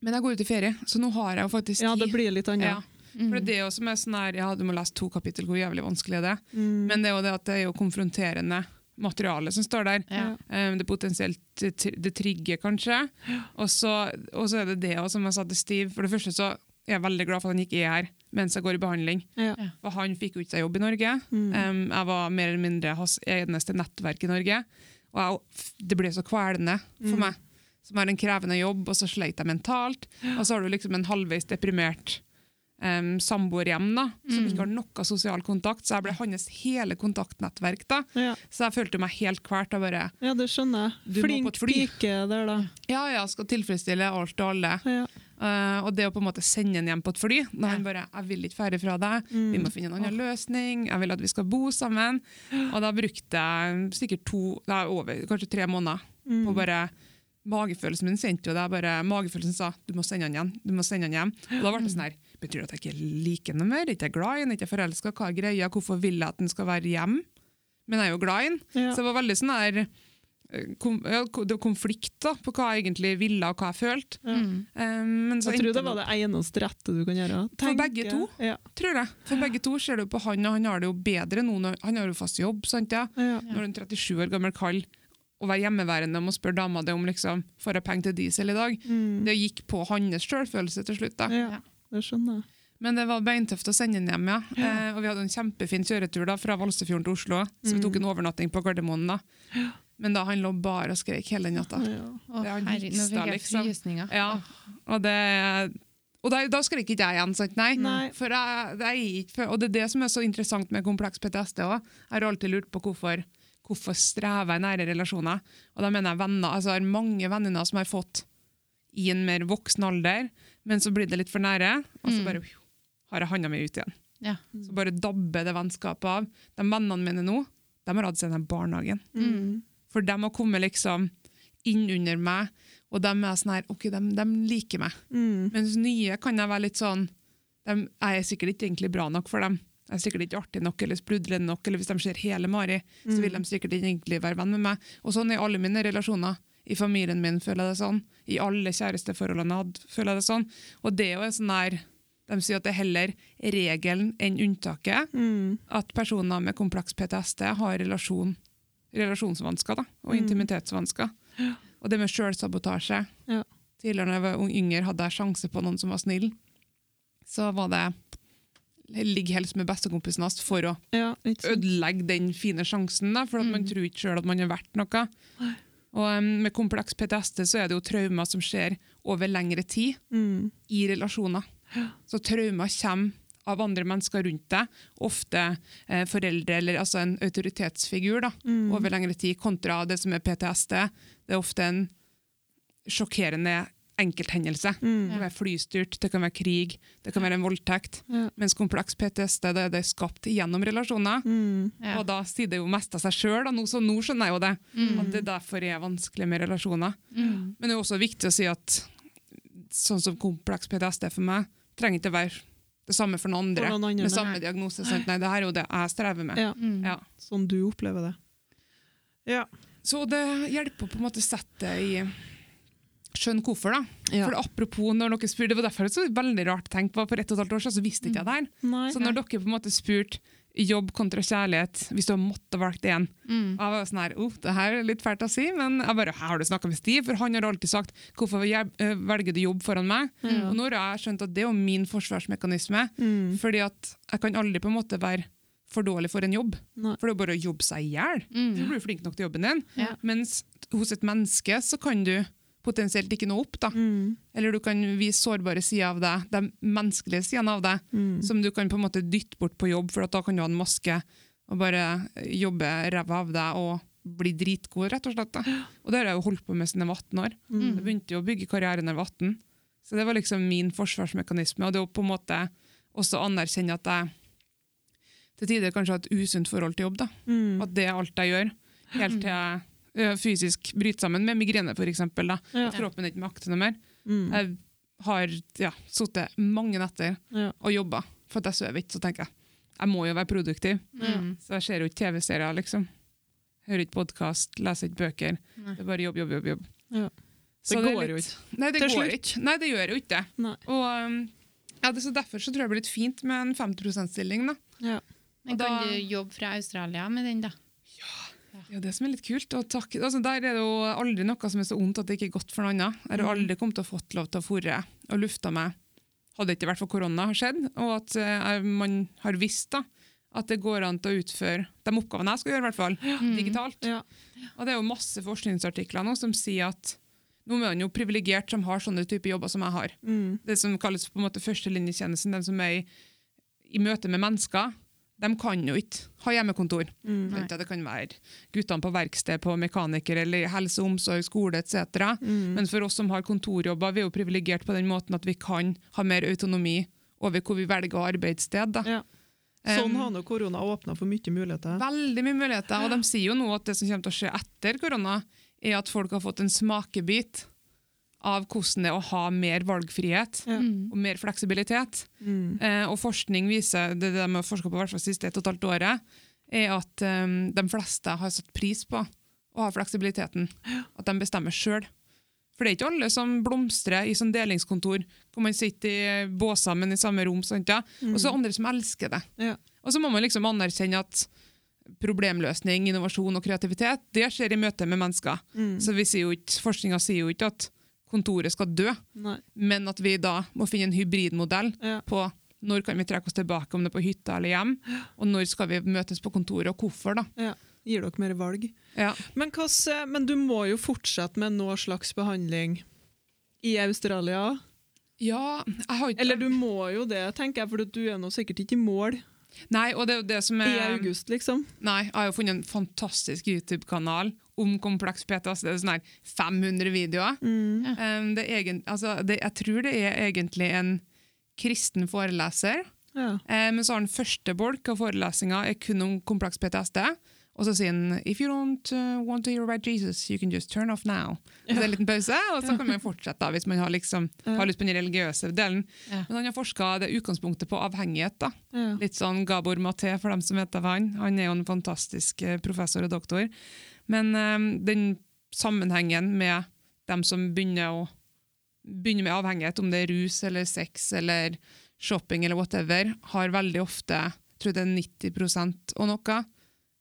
Men jeg går ut i ferie, så nå har jeg jo faktisk Ja, det blir litt annet. Ja. Mm. For det er jo som er sånn her, ja, Du må lese to kapittel, hvor jævlig vanskelig er det Mm. Men det er jo det at det er jo konfronterende materiale som står der. Ja. Um, det potensielt det, trigger, kanskje. Og så, og så er det det også, som jeg sa til Steve. For det første så er jeg veldig glad for at han ikke er her mens jeg går i behandling. Ja. For han fikk jo ikke seg jobb i Norge. Mm. Um, jeg var mer eller mindre hans eneste nettverk i Norge. Og jeg, det ble så kvelende for Mm. meg, som har en krevende jobb, og så sleit jeg mentalt. Og så har du liksom en halvveis deprimert um, samboer hjem da, som Mm. ikke har noe sosial kontakt, så jeg ble hans hele kontaktnettverk. da. Ja. Så jeg følte meg helt kvalt. og bare, ja, det skjønner jeg. Flink pike der, da. ja, ja, skal tilfredsstille alt og alle. Ja. Uh, og det å på en måte sende ham hjem på et fly da han bare, jeg vil ikke fære fra deg, vi Mm. må finne en annen løsning, jeg vil at vi skal bo sammen. Og da brukte jeg sikkert to, nei, over, kanskje tre måneder Mm. på bare Magefølelsen min sendte jo det. bare Magefølelsen sa du må sende han hjem. du må sende han hjem. Og da ble det sånn her, Betyr det at jeg ikke liker ham mer? Er ikke er glad i ham? Er ikke er forelska? Hva er greia? Hvorfor vil jeg at han skal være hjem? Men jeg er jo glad i ham. Ja. Så det var veldig sånn der eh, kom, ja, det var konflikt da, på hva jeg egentlig ville og hva jeg følte. Mm. Um, men så Jeg tror det var det eneste rette du kan gjøre. For begge to? Ja. tror jeg. For begge to ser du på han, og han har det jo bedre nå. Når, han har jo fast jobb, sant ja? Ja. Når en 37 år gammel kall å være hjemmeværende og spørre dama det om liksom, får jeg penger til diesel i dag, Mm. det gikk på hans selvfølelse til slutt. da. Det skjønner jeg. Men det var beintøft å sende den hjem, ja. Ja. Eh, og vi hadde en kjempefin kjøretur da, fra Valsefjorden til Oslo, så vi tok en overnatting på Gardermoen. da. Men da han lå bare og skrek hele natta. Ja. Å, Det han fikk jeg liksom. frysninger. Ja, og det... Og da, da skrek ikke jeg igjen, sant? Nei. Nei. For jeg, det er ikke, og det er det som er så interessant med kompleks PTSD òg. Jeg har alltid lurt på hvorfor, hvorfor strever jeg i nære relasjoner. Og da mener jeg venner. Altså, jeg har mange venninner som har fått i en mer voksen alder, men så blir det litt for nære, og så Mm. bare har jeg handa mi ut igjen. Ja. Så bare dabber det vennskapet av. De vennene mine nå, de har hatt seg den barnehagen. Mm. For de har kommet liksom inn under meg, og de er sånn her, ok, de, de liker meg. Mm. Mens nye kan jeg være litt sånn de, Jeg er sikkert ikke egentlig bra nok for dem. Jeg er sikkert ikke artig nok eller sprudlende nok, eller hvis de ser hele Mari, så vil de sikkert ikke egentlig være venn med meg. Og sånn er alle mine relasjoner. I familien min føler jeg det sånn. I alle kjæresteforholdene jeg hadde, føler jeg det sånn. Og det er jo en sånn der De sier at det er heller regelen enn unntaket Mm. at personer med kompleks PTSD har relasjon, relasjonsvansker da, og Mm. intimitetsvansker. Og det med selvsabotasje. Ja. Tidligere når jeg var yngre, hadde jeg sjanse på noen som var snill. Så var det ligge helst med bestekompisen hans for å Ja, ødelegge den fine sjansen, da, for at man Mm. tror ikke sjøl at man er verdt noe. Og Med kompleks PTSD så er det jo traumer som skjer over lengre tid Mm. i relasjoner. Så traumer kommer av andre mennesker rundt deg, ofte eh, foreldre eller altså en autoritetsfigur da, Mm. over lengre tid, kontra det som er PTSD. Det er ofte en sjokkerende enkelthendelse. Mm. Det kan være flystyrt, det kan være krig, det kan være en voldtekt. Ja. Mens kompleks PTSD det er det skapt gjennom relasjoner. Mm. Ja. Og da sier det jo mest av seg sjøl, nå, så nå skjønner jeg jo det. Mm. At det derfor er vanskelig med relasjoner. Mm. Men det er jo også viktig å si at sånn som kompleks PTSD for meg, trenger ikke være det samme for noen andre. For noen andre, med samme diagnose. Sant? Nei, det her er jo det jeg strever med. Ja. Mm. Ja. Sånn du opplever det. Ja. Så det hjelper å på en måte sette det i Skjønn hvorfor, da. Ja. For apropos når dere spurte, Det var derfor det var så veldig rart å tenke på. For ett og et halvt år siden så visste ikke jeg det her. Nei. Så når dere på en måte spurte jobb kontra kjærlighet, hvis du hadde måttet valgt én Mm. Jeg var sånn her, oh, det her er litt fælt å si, men jeg bare, her har du snakket med Stiv, for han har alltid sagt, hvorfor jeg, eh, velger du jobb foran meg? Mm. Og nå har jeg skjønt at det er min forsvarsmekanisme, Mm. fordi at jeg kan aldri på en måte være for dårlig for en jobb. Nei. For det er bare å jobbe seg i hjel. Mm. Du blir flink nok til jobben din. Ja. Mens hos et menneske så kan du potensielt ikke nå opp. da. Mm. Eller du kan vise sårbare sider av deg, de menneskelige sidene av deg, Mm. som du kan på en måte dytte bort på jobb, for da kan du ha en maske og bare jobbe ræva av deg og bli dritgod, rett og slett. Da. Og det har jeg jo holdt på med siden jeg var 18 år. Mm. Jeg begynte jo å bygge karrieren da jeg var 18. Så det var liksom min forsvarsmekanisme. Og det å på en måte også anerkjenne at jeg til tider kanskje har et usunt forhold til jobb. da. Mm. At det er alt jeg gjør. Helt til jeg fysisk bryte sammen med migrene. Da. Ja. At kroppen ikke makter noe mer. Mm. Jeg har ja, sittet mange netter Ja. og jobba for at jeg sover ikke. Så tenker jeg jeg må jo være produktiv. Mm. Så jeg ser jo ikke TV-serier, liksom. Hører ikke podkast, leser ikke bøker. Nei. Det er bare jobb, jobb, jobb. jobb. Ja. Så Det er går litt- jo ikke. Nei, det Til går slutt. ikke. Nei, det gjør jo ikke det. Og um, ja, det, så Derfor så tror jeg det blir litt fint med en 50 %-stilling. da. Ja. Men kan da- du jobbe fra Australia med den, da? Ja, det som er litt kult. Og takk, altså Der er det jo aldri noe som er så ondt at det ikke er godt for noen annen. Jeg har Mm. aldri kommet til å fått lov til å fòre og lufta meg, hadde det ikke vært for korona har skjedd, og at uh, man har visst da, at det går an til å utføre de oppgavene jeg skal gjøre, i hvert fall, Mm. digitalt. Ja. Og det er jo masse forskningsartikler nå som sier at nå er man jo privilegert som har sånne typer jobber som jeg har. Mm. Det som kalles på en måte førstelinjetjenesten, den som er i, i møte med mennesker, de kan jo ikke ha hjemmekontor. Mm. Det kan være guttene på verksted, på mekaniker eller helse omsorg, skole etc. Mm. Men for oss som har kontorjobber, vi er jo privilegert på den måten at vi kan ha mer autonomi over hvor vi velger arbeidssted. Ja. Sånn har nå korona åpna for mye muligheter. Veldig mye muligheter, og de sier jo nå at det som kommer til å skje etter korona, er at folk har fått en smakebit av hvordan det er å ha mer valgfrihet Ja. Mm. og mer fleksibilitet. Mm. Eh, og forskning viser, det de har forsket på hvert fall siste et og et halvt året, er at um, de fleste har satt pris på å ha fleksibiliteten. At de bestemmer sjøl. For det er ikke alle som blomstrer i sånn delingskontor, hvor man sitter i båser, men i samme rom. Sant, ja? Og så det andre som elsker det. Ja. Og så må man liksom anerkjenne at problemløsning, innovasjon og kreativitet det skjer i møte med mennesker. Mm. Så vi sier jo ikke, Forskninga sier jo ikke at kontoret skal dø, Nei. men at vi da må finne en hybridmodell Ja. på når kan vi trekke oss tilbake, om det er på hytta eller hjem, og når skal vi møtes på kontoret, og hvorfor. da. Ja. Gir dere mer valg. Ja. Men, eh, men du må jo fortsette med noe slags behandling i Australia. Ja, jeg har ikke Eller du må jo det, tenker jeg, for du er nå sikkert ikke i mål Nei, og det er jo det som er i august, liksom. Nei, jeg har jo funnet en fantastisk YouTube-kanal om kompleks PTS. Det er sånn her 500 videoer. Mm. Um, det er egen, altså, det, jeg tror det er egentlig en kristen foreleser. Ja. Um, men så har han første bolk av forelesinga er kun om kompleks PTSD. Og så sier han If you don't uh, want to hear about Jesus, you can just turn off now. Ja. så er det en liten pause, og så kan man fortsette da, hvis man har, liksom, har lyst på den religiøse delen. Ja. Men han har forska det utgangspunktet på avhengighet. da. Ja. Litt sånn Gabor Maté, for dem som vet av han. Han er jo en fantastisk eh, professor og doktor. Men eh, den sammenhengen med dem som begynner, å, begynner med avhengighet, om det er rus eller sex eller shopping eller whatever, har veldig ofte, jeg tror det er 90 og noe,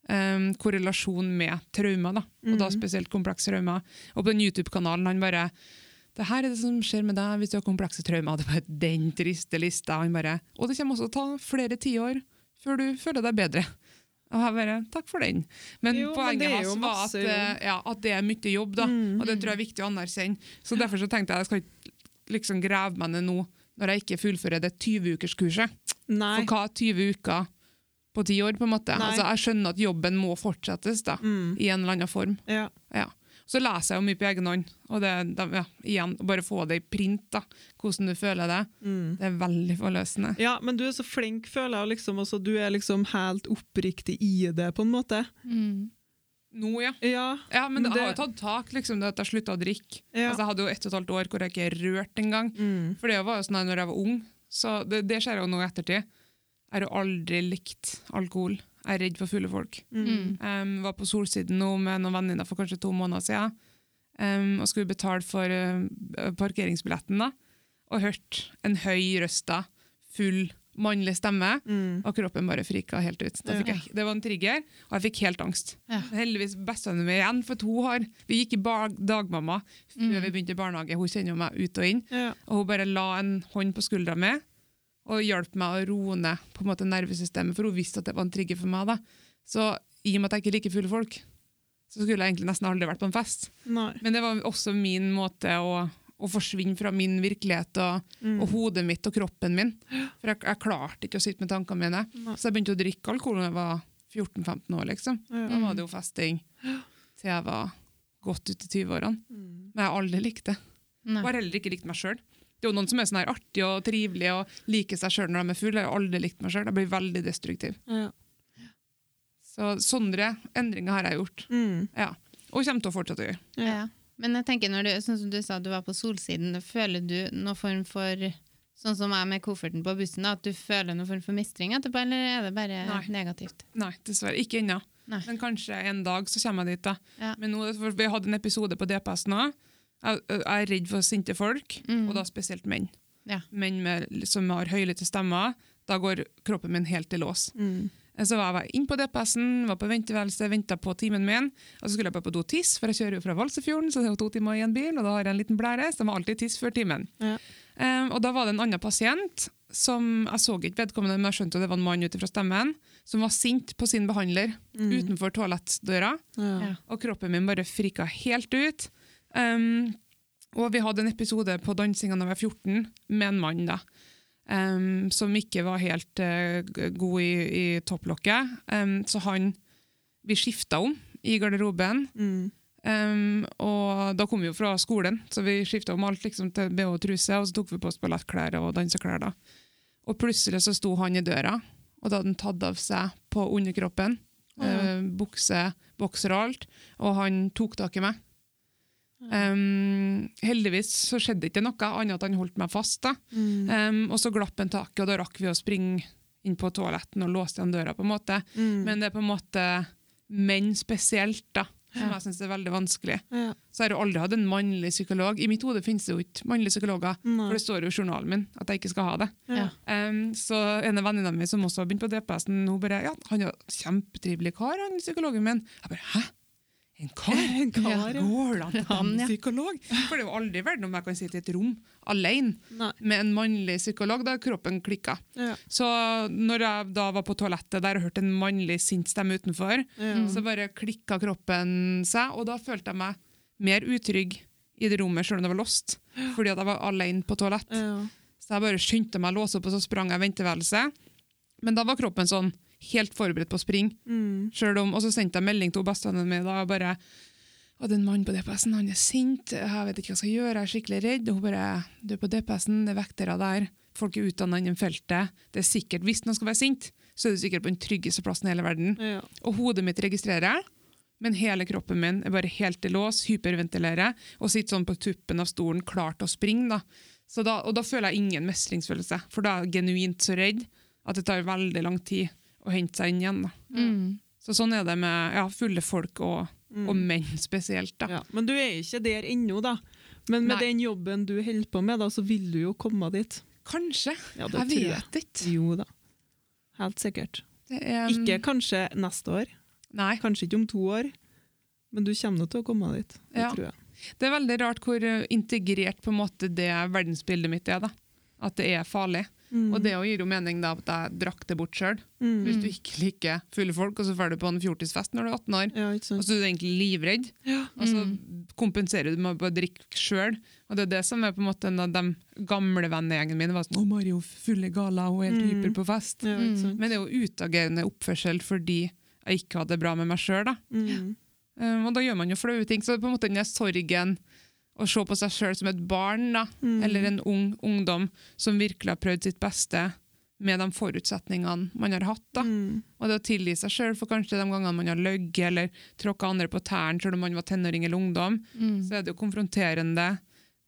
eh, korrelasjon med traumer. da, og da Mhm. spesielt komplekse traumer. Og på den YouTube-kanalen han bare det her er det som skjer med deg hvis du har komplekse traumer. Det bare den triste lista. Han bare, og det kommer også til å ta flere tiår før du føler deg bedre. Og jeg bare, takk for den. Men Jo, poenget hans var at, eh, ja, at det er mye jobb, da. Mm. og det tror jeg er viktig å anerkjenne. Så derfor så tenkte jeg jeg skal ikke liksom grave meg ned nå når jeg ikke fullfører det 20-ukerskurset. Nei. For hva er 20 uker på ti år? på en måte? Altså, jeg skjønner at jobben må fortsettes da, Mm. i en eller annen form. Ja. Ja. Så leser jeg jo mye på egen hånd. Og det, da, ja, igjen, bare få det i print, da, hvordan du føler det. Mm. Det er veldig forløsende. Ja, men du er så flink, føler jeg. liksom, også, Du er liksom helt oppriktig i det, på en måte. Mm. Nå, ja. Ja. Ja, men Men det har jo tatt tak, liksom, det at jeg slutta å drikke. ja. Altså, jeg hadde jo ett og et halvt år hvor jeg ikke rørte engang. Mm. For det var jo sånn da jeg var ung, så det, det skjer jo nå i ettertid. Jeg har jo aldri likt alkohol. Jeg er redd for fulle folk. Mm. Um, var på Solsiden nå med noen venninner for kanskje to måneder siden. Um, og skulle betale for uh, parkeringsbilletten, da. Og hørte en høy røsta, full mannlig stemme. Mm. Og kroppen bare frika helt ut. Jeg, det var en trigger, og jeg fikk helt angst. Ja. Heldigvis bestevenninna mi igjen, for hun har Vi gikk i dagmamma før Mm. vi begynte i barnehage. Hun kjenner meg ut og inn. Ja. Og hun bare la en hånd på skuldra mi og hjalp meg å roe ned på en måte nervesystemet, for hun visste at det var en trigger for meg. da. Så i og med at jeg ikke liker fulle folk, så skulle jeg egentlig nesten aldri vært på en fest. Nei. Men det var også min måte å, å forsvinne fra min virkelighet og, Mm. og hodet mitt og kroppen min. For jeg, jeg klarte ikke å sitte med tankene mine. Nei. Så jeg begynte å drikke alkohol da jeg var 14-15 år. liksom. Ja. Da var det jo festing til jeg var godt ut i 20-årene. Mm. Men jeg har aldri likt det. Nei. Og har heller ikke likt meg sjøl. Det er jo noen som er sånn her artig og trivelig og liker seg sjøl når de er fulle. Jeg har aldri likt meg sjøl. Jeg blir veldig destruktiv. Ja. Så sånne endringer har jeg gjort. Mm. Ja. Og kommer til å fortsette å gjøre. Ja. Men jeg tenker når du, sånn som du sa, du var på Solsiden, føler du noen form for Sånn som jeg med kofferten på bussen, da, at du føler noen form for mistring etterpå, eller er det bare Nei. negativt? Nei, dessverre. Ikke ennå. Nei. Men kanskje en dag så kommer jeg dit. da. Ja. Men nå, for Vi hadde en episode på DPS nå. Jeg, jeg er redd for sinte folk, Mm. og da spesielt menn. Ja. Menn med, som har høylytte stemmer. Da går kroppen min helt i lås. Mm. Så var jeg inn på DPS-en, var på venteværelse, venta på timen min. Og så skulle jeg bare på do tisse, for jeg kjører jo fra Valsefjorden, så det er jo to timer i en bil, og da har jeg en liten blære, så jeg må alltid tisse før timen. Ja. Um, og da var det en annen pasient, som jeg så ikke vedkommende, men jeg skjønte at det var en mann ut ifra stemmen, som var sint på sin behandler Mm. utenfor toalettdøra. Ja. og kroppen min bare frika helt ut. Um, og vi hadde en episode på dansinga da jeg var 14, med en mann da, um, som ikke var helt uh, god i, i topplokket. Um, så han Vi skifta om i garderoben, Mm. um, og da kom vi jo fra skolen, så vi skifta om alt liksom, til BH og truse, og så tok vi på oss ballettklær og danseklær. da. Og plutselig så sto han i døra, og da hadde han tatt av seg på underkroppen. eh, bukse, bokser og alt, og han tok tak i meg. Um, heldigvis så skjedde ikke noe, annet at han holdt meg fast. da. Mm. Um, og så glapp han taket, og da rakk vi å springe inn på toaletten og låste igjen døra. på en måte. Mm. Men det er på en måte menn spesielt, da, som Ja. jeg syns er veldig vanskelig. Ja. Så jeg har jo aldri hatt en mannlig psykolog. I mitt hode finnes det jo ikke mannlige psykologer, Nei. for det står jo i journalen min at jeg ikke skal ha det. Ja. Um, så en av venninnene mine som også har begynt på DPS-en, hun bare ja, han er jo kjempetrivelig kar, han psykologen min. Jeg bare hæ? En kar? En kar, ja. Går det an å psykolog? For det er jo aldri verden om jeg kan sitte i et rom alene Nei. med en mannlig psykolog. Da kroppen klikka. Ja. Så når jeg da var på toalettet der og hørte en mannlig sint stemme utenfor, Ja. så bare klikka kroppen seg, og da følte jeg meg mer utrygg i det rommet, selv om det var låst, fordi at jeg var alene på toalett. Så jeg bare skyndte meg å låse opp, og så sprang jeg i venteværelset. Men da var kroppen sånn helt forberedt på å springe. Mm. Om, og så sendte jeg melding til bestevennen min da, og bare og det er en mann på DPS-en, han er sint, jeg vet ikke hva jeg skal gjøre, jeg er skikkelig redd. Og hun bare, du er på DPS-en, det er vektere der, folk er utdannet innen feltet. Det er sikkert, hvis noen skal være sint, så er du sikkert på den tryggeste plassen i hele verden. Ja. Og hodet mitt registrerer, men hele kroppen min er bare helt i lås, hyperventilerer, og sitter sånn på tuppen av stolen, klar til å springe. Da. Så da, og da føler jeg ingen mestringsfølelse, for da er jeg genuint så redd at det tar veldig lang tid å hente seg inn igjen. Da. Mm. Så sånn er det med ja, fulle folk og, og menn spesielt. Da. Ja. Men du er ikke der ennå, da. Men med Nei. den jobben du holder på med, da, så vil du jo komme dit. Kanskje. Ja, jeg vet ikke. Jo da. Helt sikkert. Det er, Ikke kanskje neste år, Nei. kanskje ikke om to år, men du kommer til å komme dit. Det Ja. tror jeg. Det er veldig rart hvor integrert på en måte det verdensbildet mitt er. da. At det er farlig. Mm. Og det gir jo mening da at jeg drakk det bort sjøl. Mm. Hvis du ikke liker fulle folk, og så drar du på en fjortisfest når du er 18 år, Ja, og så er du egentlig livredd, Ja. og så kompenserer du med å drikke sjøl. Og det er det som er på en måte en av de gamle vennegjengen min var sånn 'Å, Mario, fulle gala, hun er helt Mm. hyper på fest'. Ja, Mm. Men det er jo utagerende oppførsel fordi jeg ikke hadde det bra med meg sjøl. Mm. Um, og da gjør man jo flaue ting. Så på en måte den sorgen å se på seg sjøl som et barn, da, Mm. eller en ung ungdom som virkelig har prøvd sitt beste med de forutsetningene man har hatt. da. Mm. Og det å tilgi seg sjøl for kanskje de gangene man har løyet eller tråkka andre på tærne selv om man var tenåring eller ungdom, Mm. så er det jo konfronterende.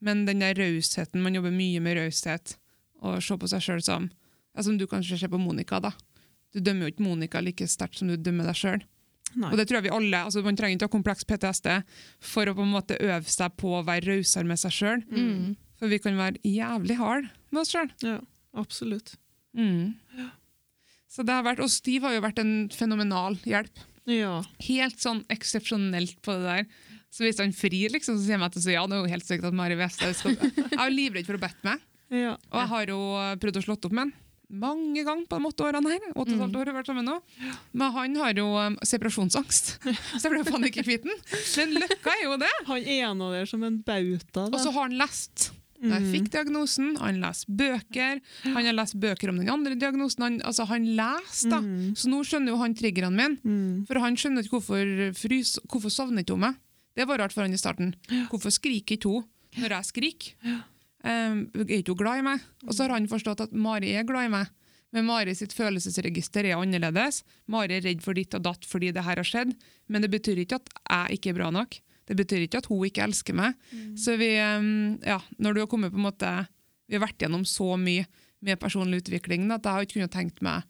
Men den der rausheten, man jobber mye med raushet, og se på seg sjøl som ja, Som du kanskje ser på Monica, da. Du dømmer jo ikke Monica like sterkt som du dømmer deg sjøl. Nei. Og det tror jeg vi alle, altså Man trenger ikke ha kompleks PTSD for å på en måte øve seg på å være rausere med seg sjøl. Mm. For vi kan være jævlig harde med oss sjøl. Ja, absolutt. Mm. Så det har vært, Og Steve har jo vært en fenomenal hjelp. Ja. Helt sånn eksepsjonelt på det der. Så hvis han frir, liksom, så sier han at til å ja, det er jo helt sykt at Mari Westhaug Jeg er livredd for å bette meg, ja. og jeg har jo prøvd å slått opp med han mange ganger på de åtte årene her. Åtte og halvt år har vært sammen nå. Men han har jo um, separasjonsangst, så jeg ble faen ikke kvitt den. Men løkka er jo det. Han er nå der som en bauta. Og så har han lest. Mm. jeg Mm. fikk diagnosen, han leser bøker, han har lest bøker om den andre diagnosen. Han, altså han leser, da. Mm. Så nå skjønner jo han triggerne mine. Mm. For han skjønner ikke hvorfor frys, hvorfor sovner ikke hun meg. Det var rart for han i starten. Hvorfor skriker ikke hun når jeg skriker? Um, er ikke hun glad i meg? Og så har han forstått at Mari er glad i meg. Men Mari sitt følelsesregister er annerledes. Mari er redd for ditt og datt fordi det her har skjedd. Men det betyr ikke at jeg ikke er bra nok. Det betyr ikke at hun ikke elsker meg. Så vi, um, ja, når du har kommet på en måte Vi har vært gjennom så mye med personlig utvikling at jeg har ikke kunnet tenkt meg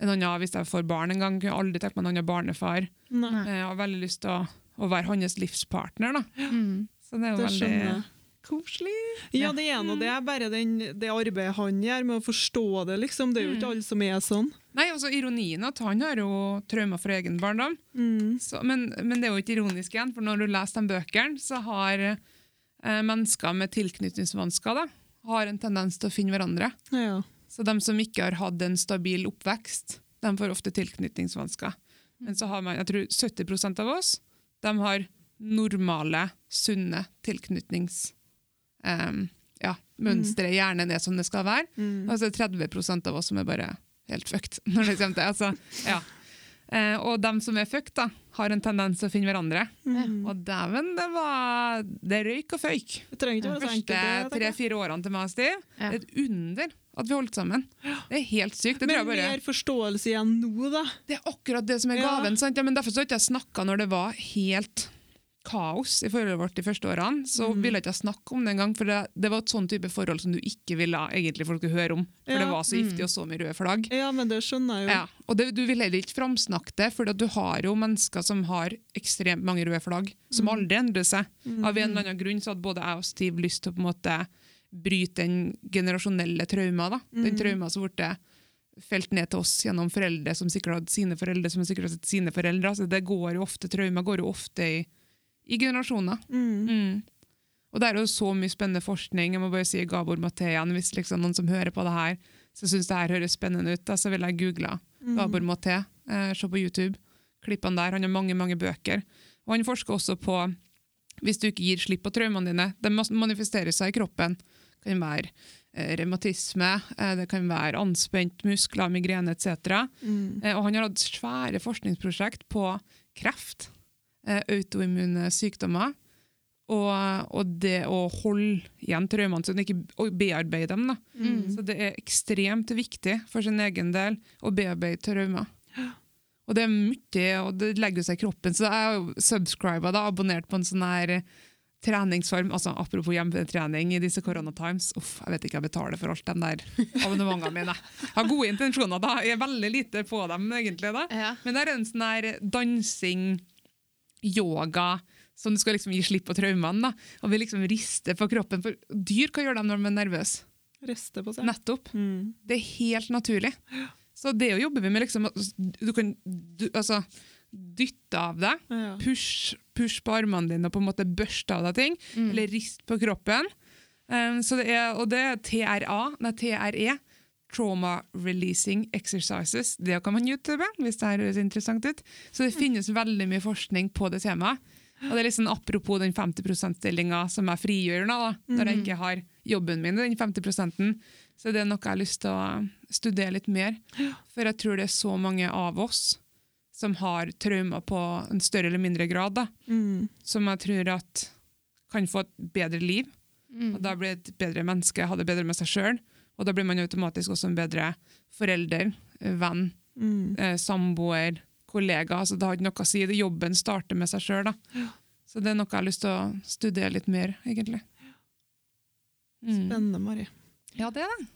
en annen, hvis jeg får barn en gang, kunne aldri tenkt meg en annen barnefar. Nei. Eh, Jeg har veldig lyst til å, å være hans livspartner. Da. Mm. Så det er jo det veldig jeg. Koselig. Ja, det er nå det. er Bare den, det arbeidet han gjør med å forstå det, liksom. Det er jo ikke alle som er sånn. Nei, altså Ironien at han har jo traumer fra egen barndom. Mm. Så, men, men det er jo ikke ironisk igjen, for når du leser de bøkene, så har eh, mennesker med tilknytningsvansker da, har en tendens til å finne hverandre. Ja. Så de som ikke har hatt en stabil oppvekst, de får ofte tilknytningsvansker. Men så har man, jeg tror 70% av oss de har normale, sunne tilknytnings... em, ja, Mønsteret hjernen er som det skal være. Mm. Og så er det 30% av oss som er bare helt fucked. når det kommer til. Altså, ja. Uh, og dem som er fucked, da, har en tendens til å finne hverandre. Mm. Og dæven, det var Det røyk og føyk. Det trenger ikke være så første enkelt. tre-fire årene til meg og Stiv. Ja. Et under at vi holdt sammen. Det er helt sykt. Det, Men bare, mer forståelse igjen nå, da. det er akkurat det som er Ja. gaven. Sant? Ja, men Derfor så har ikke jeg snakka når det var helt kaos i forholdet vårt de første årene. Så Mm. ville jeg ikke snakke om det engang, for det, det var et sånn type forhold som du ikke ville egentlig folk høre om. For Ja. det var så giftig og så mye røde flagg. Ja, men det skjønner jeg jo. Ja, og det, Du vil heller ikke framsnakke det, for du har jo mennesker som har ekstremt mange røde flagg, som Mm. aldri endrer seg. Av en eller annen grunn så hadde både jeg og Steve lyst til å på en måte bryte den generasjonelle trauma. da. Den Mm. trauma som ble felt ned til oss gjennom foreldre som sikkert hadde sine foreldre som sikkert hadde sine foreldre. Så det går jo ofte, Trauma går jo ofte i, i generasjoner. Mm. Mm. Og det er jo så mye spennende forskning. Jeg må bare si Gabor igjen. Hvis liksom noen som hører på det her, så syns det her høres spennende ut, da, så vil jeg google Mm. Gabor Maté. Eh, se på YouTube. Klippene der. Han har mange mange bøker. Og han forsker også på hvis du ikke gir slipp på traumene dine. De manifesterer seg i kroppen. Det kan være eh, revmatisme, eh, det kan være anspent muskler, migrene etc. Mm. Eh, og han har hatt svære forskningsprosjekt på kreft, autoimmune sykdommer, og, og det å holde igjen traumene sine, ikke bearbeide dem. Da. Mm. Så det er ekstremt viktig for sin egen del å bearbeide traumer. Og det er mye, og det legger seg i kroppen. Så jeg har subscriba, da, abonnert på en sånn her treningsform. altså Apropos hjemmetrening i disse koronatimes. Uff, jeg vet ikke jeg betaler for alt de der abonnementene mine. Jeg har gode intensjoner, da. Jeg er veldig lite på dem, egentlig. da. Ja. Men det er en sånn her dansing, yoga, som du skal liksom gi slipp på traumene. da. Og vi liksom rister på kroppen. For dyr, hva gjør de når de er nervøse? Rister på seg. Nettopp. Mm. Det er helt naturlig. Så det å jobbe med liksom, Du kan du, altså, dytte av deg, Ja. push, push på armene dine og på en måte børste av deg ting, Mm. eller rist på kroppen. Um, så det er, og det er TRA, nei, TRE, Trauma Releasing Exercises. Det kan man YouTube hvis det høres interessant ut. Så det finnes veldig mye forskning på det temaet. Og det er liksom Apropos den 50 %-stillinga som jeg frigjør nå, da, når jeg ikke har jobben min, den 50% så det er noe jeg har lyst til å studere litt mer. For jeg tror det er så mange av oss som har traumer på en større eller mindre grad, da, Mm. som jeg tror at kan få et bedre liv, Mm. og da blir et bedre menneske, ha det bedre med seg sjøl, og da blir man automatisk også en bedre forelder, eh, venn, Mm. eh, samboer, kollega. Altså, det har ikke noe å si. Det Jobben starter med seg sjøl. Så det er noe jeg har lyst til å studere litt mer, egentlig. Mm. Spennende, Mari. Ja, det er det.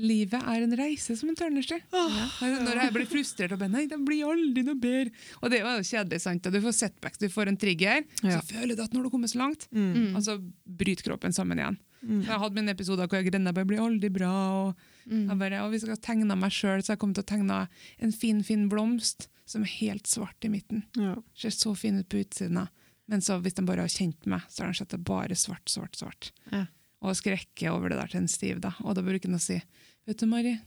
Livet er en reise som en tørnersti. Når jeg blir frustrert og Nei, det blir aldri noe bedre. Og det er jo kjedelig, sant? Og Du får setbacks, du får en trigger, Ja. så føler du at nå har du kommet så langt, Mm. Mm. altså bryter kroppen sammen igjen. Mm. Jeg hadde mine episoder hvor jeg greina bare blir aldri bra. og Mm. jeg bare, og Hvis jeg hadde tegna meg sjøl, så har jeg kommet til å tegne en fin, fin blomst som er helt svart i midten. Ja. Ser så fin ut på utsiden. Men så hvis de bare har kjent meg, så har de sett det bare svart, svart, svart. Ja. Og skrekker over det der til en stiv. da. Og da bruker han å si Vet du, Mari,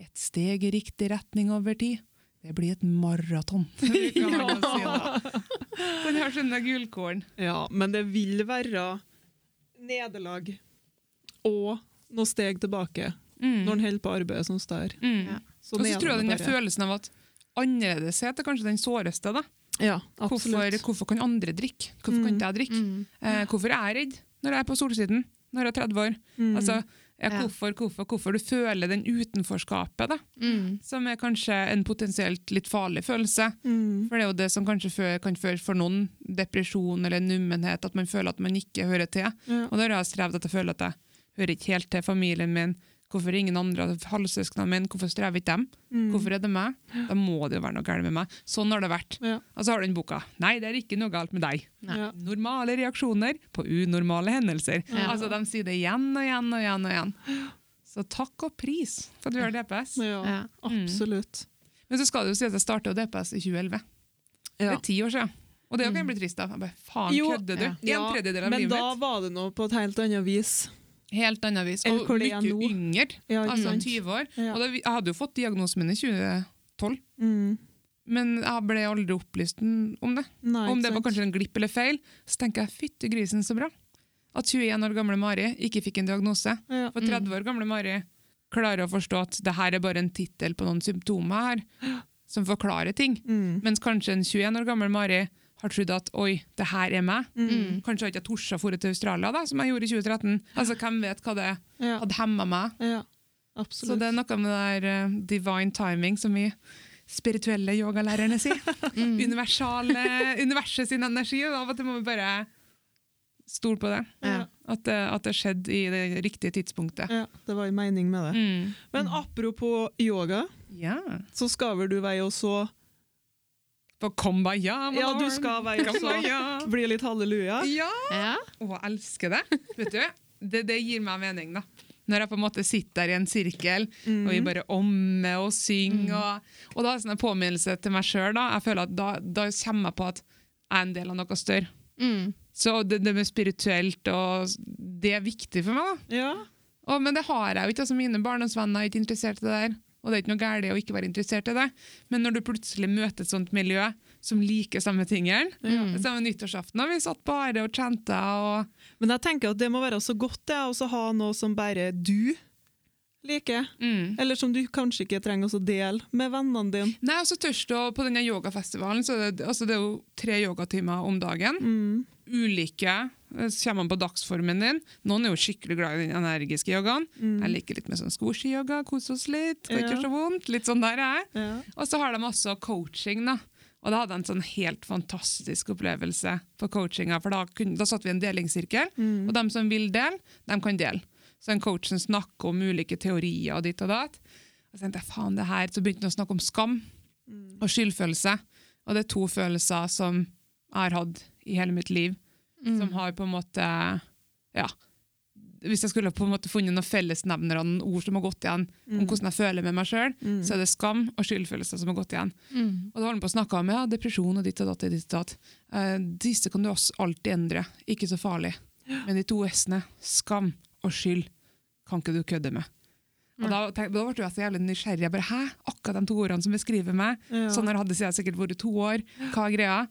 et steg i riktig retning over tid, det blir et maraton. ja. da. Så han gullkorn. ja, men det vil være nederlag og noen steg tilbake Mm. når en holder på arbeidet som der. Mm. Ja. Så Og så tror jeg den der bare. følelsen av at annerledeshet er kanskje den såreste. da. Ja, Hvorfor, absolutt. hvorfor kan andre drikke? Hvorfor kan Mm. ikke jeg drikke? Mm. Eh, hvorfor er jeg redd når jeg er på solsiden når jeg er 30 år? Mm. Altså, ja, hvorfor, hvorfor, hvorfor du føler den utenforskapet, da, Mm. som er kanskje en potensielt litt farlig følelse. Mm. For det er jo det som kanskje fø- kan føre for noen depresjon eller nummenhet, at man føler at man ikke hører til. Ja. Og da har jeg strevd at jeg føler at jeg hører ikke helt til familien min. Hvorfor er ingen andre halvsøsknene mine? Hvorfor strever ikke dem? Mm. Hvorfor er det meg? Da må det jo være noe galt med meg. Sånn har det vært. Ja. Og så har du den boka. Nei, det er ikke noe galt med deg. Ja. Normale reaksjoner på unormale hendelser. Ja. Altså, De sier det igjen og igjen og igjen. og igjen. Så takk og pris for at du gjør DPS. Ja, Ja. absolutt. Men så skal det jo si at jeg starta DPS i 2011. Det er ti år siden. Og det kan jeg bli trist av. Jeg bare, Faen, kødder du? ja. En tredjedel av Men livet da var det noe på et helt annet vis. Helt annet vis. Og mye yngre. Ja, Altså 20 år. Ja. Og det, jeg hadde jo fått diagnosen min i 2012, Mm. men jeg ble aldri opplyst om det. Nei, Om det var sant? kanskje en glipp eller feil, så tenker jeg fytti grisen så bra. At 21 år gamle Mari ikke fikk en diagnose. ja. For 30 år gamle Mari klarer å forstå at det her er bare en tittel på noen symptomer her, som forklarer ting. Mm. Mens kanskje en 21 år gammel Mari har trodd at oi, det her er meg. Mm. Kanskje har ikke jeg tort å dra til Australia, da, som jeg gjorde i 2013. Altså, Hvem vet hva det Ja. hadde hemma meg? ja, Så det er noe med det der uh, divine timing, som vi spirituelle yogalærerne sier. Mm. Universet sin energi. og at det må vi bare stole på det. ja. At det, at det skjedde i det riktige tidspunktet. ja, det var en mening med det. Mm. Men apropos yoga, Ja. så skal vel du veie også På Kumbaya, my Ja, du skal være også Kumbaya. bli litt halleluja. Ja! Ja. Og elsker det. Vet du, det, det gir meg mening, da. Når jeg på en måte sitter der i en sirkel, og vi bare ommer og synger. Og, og da er det sånn en påminnelse til meg sjøl. Jeg føler at da, da kommer jeg på at jeg er en del av noe større. Mm. Så det, det med spirituelt, og det er viktig for meg. da. Ja. Og, men det har jeg jo ikke. altså Mine barndomsvenner er ikke interessert i det der. Og det er ikke noe galt å ikke være interessert i det. Men når du plutselig møter et sånt miljø som liker samme tingene Mm. Samme nyttårsaften har vi satt bare og chanta og Men jeg tenker at det må være så godt det, å ha noe som bare du liker. mm. Eller som du kanskje ikke trenger å dele med vennene dine. Nei, og så tørst du På denne yogafestivalen så det, altså det er jo tre yogatimer om dagen. Mm. Ulike. eh, Så kommer man på dagsformen din. Noen er jo skikkelig glad i den energiske yogaen. Mm. Jeg liker litt med sånn squishy-yoga, kose oss litt. kan ikke gjøre så vondt. Litt sånn der er jeg. Ja. Og så har de også coaching, da. Og da hadde jeg en sånn helt fantastisk opplevelse på coachinga, for da, kunne, da satt vi i en delingssirkel, Mm. og de som vil dele, de kan dele. Så en coach som snakker om ulike teorier og ditt og datt. Og så tenkte jeg, faen det her, så begynte han å snakke om skam Mm. og skyldfølelse. Og det er to følelser som jeg har hatt i hele mitt liv, Mm. som har på en måte, ja, hvis jeg skulle på en måte funnet noen fellesnevnere, noen ord som har gått igjen om hvordan jeg føler med meg sjøl, Mm. så er det skam og skyldfølelse som har gått igjen. Mm. Og da holder på å snakke om ja, depresjon og ditt og datt. og ditt og datt. Eh, disse kan du også alltid endre, ikke så farlig. Men de to s-ene, skam og skyld, kan ikke du kødde med. Og da, da ble jeg så jævlig nysgjerrig. Jeg bare, Hæ? Akkurat de to ordene som beskriver meg? Ja. Sånn har jeg hatt det siden jeg sikkert vært to år. Hva er greia?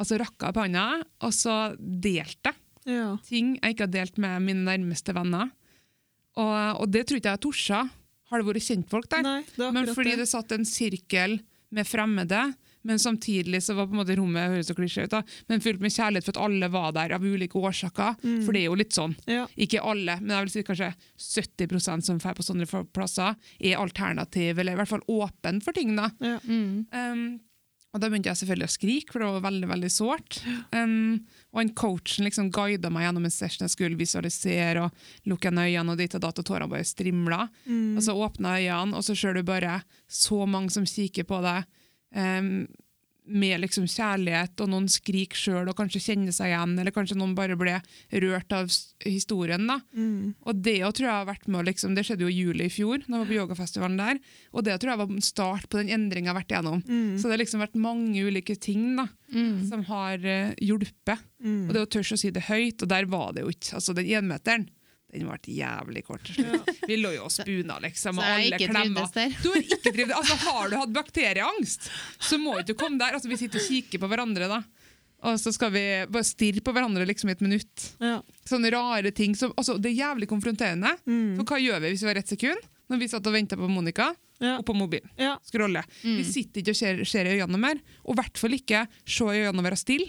Og så rakka jeg panna, og så delte jeg Ja. ting jeg ikke har delt med mine nærmeste venner. Og, og det tror ikke jeg torsa. Har det vært kjentfolk der? Nei, det Men fordi det. det satt en sirkel med fremmede, men samtidig så var på en måte rommet høres så klisjé ut da, men fylt med kjærlighet for at alle var der av ulike årsaker. Mm. For det er jo litt sånn. Ja. Ikke alle, men jeg vil si kanskje 70% som drar på sånne plasser, er alternativ, eller i hvert fall åpen for ting. da. Ja. Mm. Um, og Da begynte jeg selvfølgelig å skrike, for det var veldig veldig sårt. Um, og en coachen liksom guida meg gjennom en session jeg skulle visualisere, og lukke øynene, og dit og datt, og tårene bare strimla. Mm. Og så åpna jeg øynene, og så ser du bare så mange som kikker på deg um, med liksom kjærlighet, og noen skriker sjøl og kanskje kjenner seg igjen, eller kanskje noen bare ble rørt av historien. da. Mm. Og det tror jeg har vært med, liksom, det skjedde jo i juli i fjor, da jeg var på yogafestivalen der, og det tror jeg var start på den endringa jeg har vært igjennom. Mm. Så det har liksom vært mange ulike ting da, Mm. som har uh, hjulpet. Mm. Og det å tørre å si det høyt, og der var det jo ikke. Altså den énmeteren, den ble jævlig kort til slutt. Vi lå jo og spuna, liksom, og alle der. Du har ikke trivdes. Altså, har du hatt bakterieangst, så må du ikke komme der. Altså, vi sitter og kikker på hverandre, da. Og så skal vi bare stirre på hverandre liksom i et minutt. Ja. Sånne rare ting som, altså, Det er jævlig konfronterende. Mm. For hva gjør vi hvis vi har ett sekund? Når vi satt og venta på Monica, Ja. og på mobilen. Ja. Scrolle. Vi sitter ikke og ser, ser i øynene mer, og i hvert fall ikke se i øynene og være stille.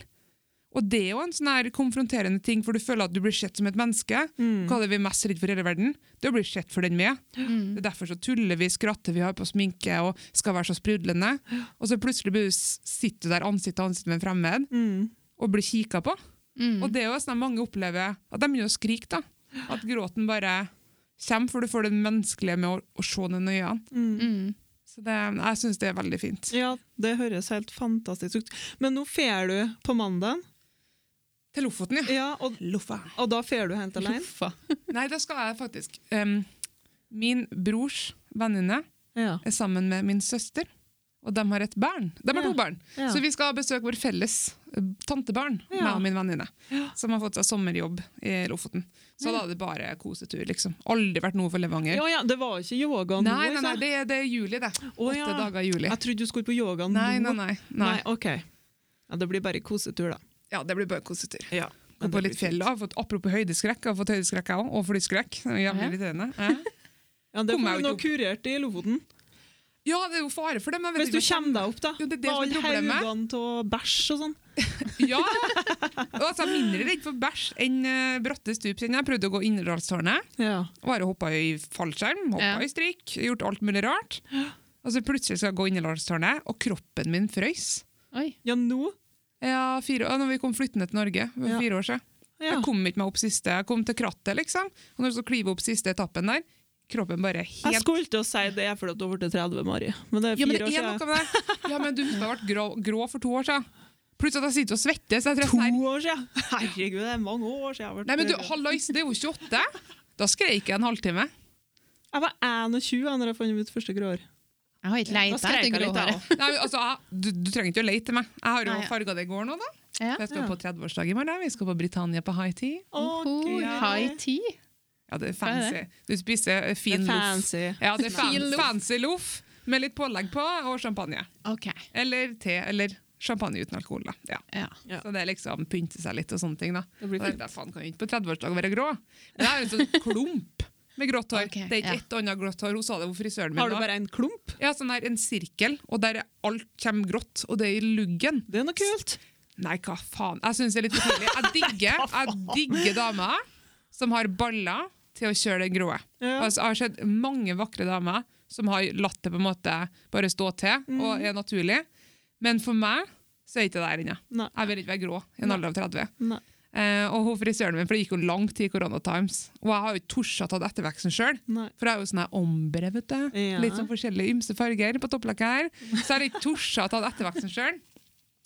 Og det er jo en sånn her konfronterende ting, for du føler at du blir sett som et menneske. Mm. Hva er det vi er mest redd for i hele verden? Det er å bli sett for den med. Mm. Det er derfor så tuller vi, skratter vi, har på sminke og skal være så sprudlende. Og så plutselig sitter du der ansikt til ansikt med en fremmed Mm. og blir kika på. Mm. Og det er jo sånn at mange opplever at de begynner å skrike. da. At gråten bare kommer, for du får det menneskelige med å, å se den i øynene. Mm. Mm. Så det, jeg syns det er veldig fint. Ja, det høres helt fantastisk ut. Men nå fer du på mandag, Til Lofoten, ja. ja, og, Loffa. og da fer du hent alene? Nei, da skal jeg faktisk Um, Min brors venninne Ja. er sammen med min søster, og de har et barn. De har Ja. to barn. Ja. Så vi skal besøke vår felles eh, tantebarn, Ja. meg og min venninne, Ja. som har fått seg sommerjobb i Lofoten. Så da er det bare kosetur, liksom. Aldri vært noe for Levanger. ja, ja, det var ikke yoga nå? Nei, nei, nei, det, er- det er juli, det. Åtte ja. dager i juli. Jeg trodde du skulle på yoga nå. Nei, nei, nei. nei. Nei, ok. Ja, det blir bare kosetur, da. Ja, det blir bare kosetur. Ja. og på litt fjell. Har fått, apropos høydeskrekk, jeg har fått høydeskrekk jeg òg, og flyskrekk. Det Jævlig Ja. irriterende. Ja. Ja, det får du vi nå kurert i Lofoten. ja, det er jo fare for det. Men Hvis du kommer deg opp, da. Jo, det er det Med alle haugene av bæsj og sånn. Ja! Altså, jeg er mindre redd for bæsj enn uh, bratte stup. Jeg prøvde å gå Inderdalstårnet. Ja. Bare hoppa i fallskjerm, hoppa Ja. i strikk, gjort alt mulig rart. Og så plutselig skal jeg gå Inderdalstårnet, og kroppen min frøys. Oi. ja, nå? Ja, fire, når vi kom flyttende til Norge for Ja. fire år siden. Ja. Jeg kom ikke meg opp siste, jeg kom til krattet, liksom. Og når du skal klive opp siste etappen der, kroppen bare helt Jeg skulle til å si det er fordi du blitt 30, Mari. Men det er Ja, men det er år noe siden. med det. Ja, men du har vært grå, grå for to år siden. Plutselig at jeg sitter og svetter. Så jeg To år siden! Herregud, det er mange år siden. Jeg, har vært- Nei, men du, hallois, det er jo 28. Da skreik jeg en halvtime. jeg var 21 da jeg fant mitt første grå hår. Jeg har ikke leita etter. Nei, altså, du, du trenger ikke å leite etter meg. Jeg har jo Nei. farga det i går nå, da. Ja. Jeg skal Ja. på 30-årsdag i morgen. Vi skal på Britannia på high tea. Oh, high tea. Ja, det er er fancy. Du spiser eh, fin er loff. fancy. Ja, det er fan, fancy loff med litt pålegg på, og champagne. Ok. Eller te, eller champagne uten alkohol. Da. Ja. Ja. Ja. Så det er liksom pynte seg litt og sånne ting. da. Det blir fint. da faen kan jeg ikke på 30-årsdag være grå. Men jeg har en sånn klump med grått hår. Okay, det er ikke ja. ett annet grått hår. Hun sa det, hvor frisøren min. Har du bare en klump? Ja, sånn her, En sirkel, og der er alt kommer grått, og det er i luggen. Det er noe kult. Nei, hva faen. Jeg syns det er litt utrolig. Jeg digger, jeg digger damer som har baller til å kjøre den grå. Ja. Altså, jeg har sett mange vakre damer som har latt det på en måte bare stå til og er naturlig. Men for meg så er ikke det der ennå. Jeg vil ikke være grå i en alder av 30. Nei. Eh, og hun frisøren min, for det gikk jo lang tid i Corona Times. Og jeg har jo ikke tort å ta etterveksten sjøl. For jeg er jo sånn ombre, vet du. Ja. Litt sånn forskjellige ymse farger på topplakket her. Så jeg har ikke tort å ta etterveksten sjøl.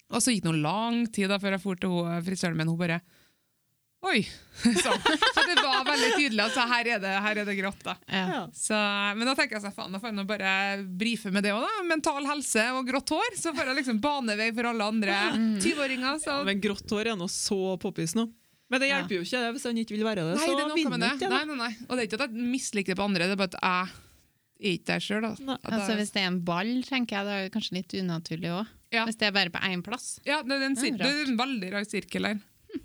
Og så gikk det noe lang tid da før jeg dro til frisøren min. Hun bare Oi! Så, Så det var veldig tydelig at altså, her er det, her er det grått. da. Ja. Ja. Så, men da tenker jeg så faen, da får jeg nå bare brife med det òg, da. Mental helse og grått hår. Så får jeg liksom banevei for alle andre 20-åringer. Så Ja, men grått hår er nå så poppis nå. Men det Ja. hjelper jo ikke det hvis han ikke vil være det. Nei, så det er noe vinner med det. ikke Nei, nei, nei. Og det er ikke at jeg misliker det på andre, det er bare at jeg er ikke der sjøl. Altså, hvis det er en ball, tenker jeg det er kanskje litt unaturlig òg. Ja. Hvis det er bare på én plass. Ja, det er en, Det er det er en veldig rar sirkel her. Hm.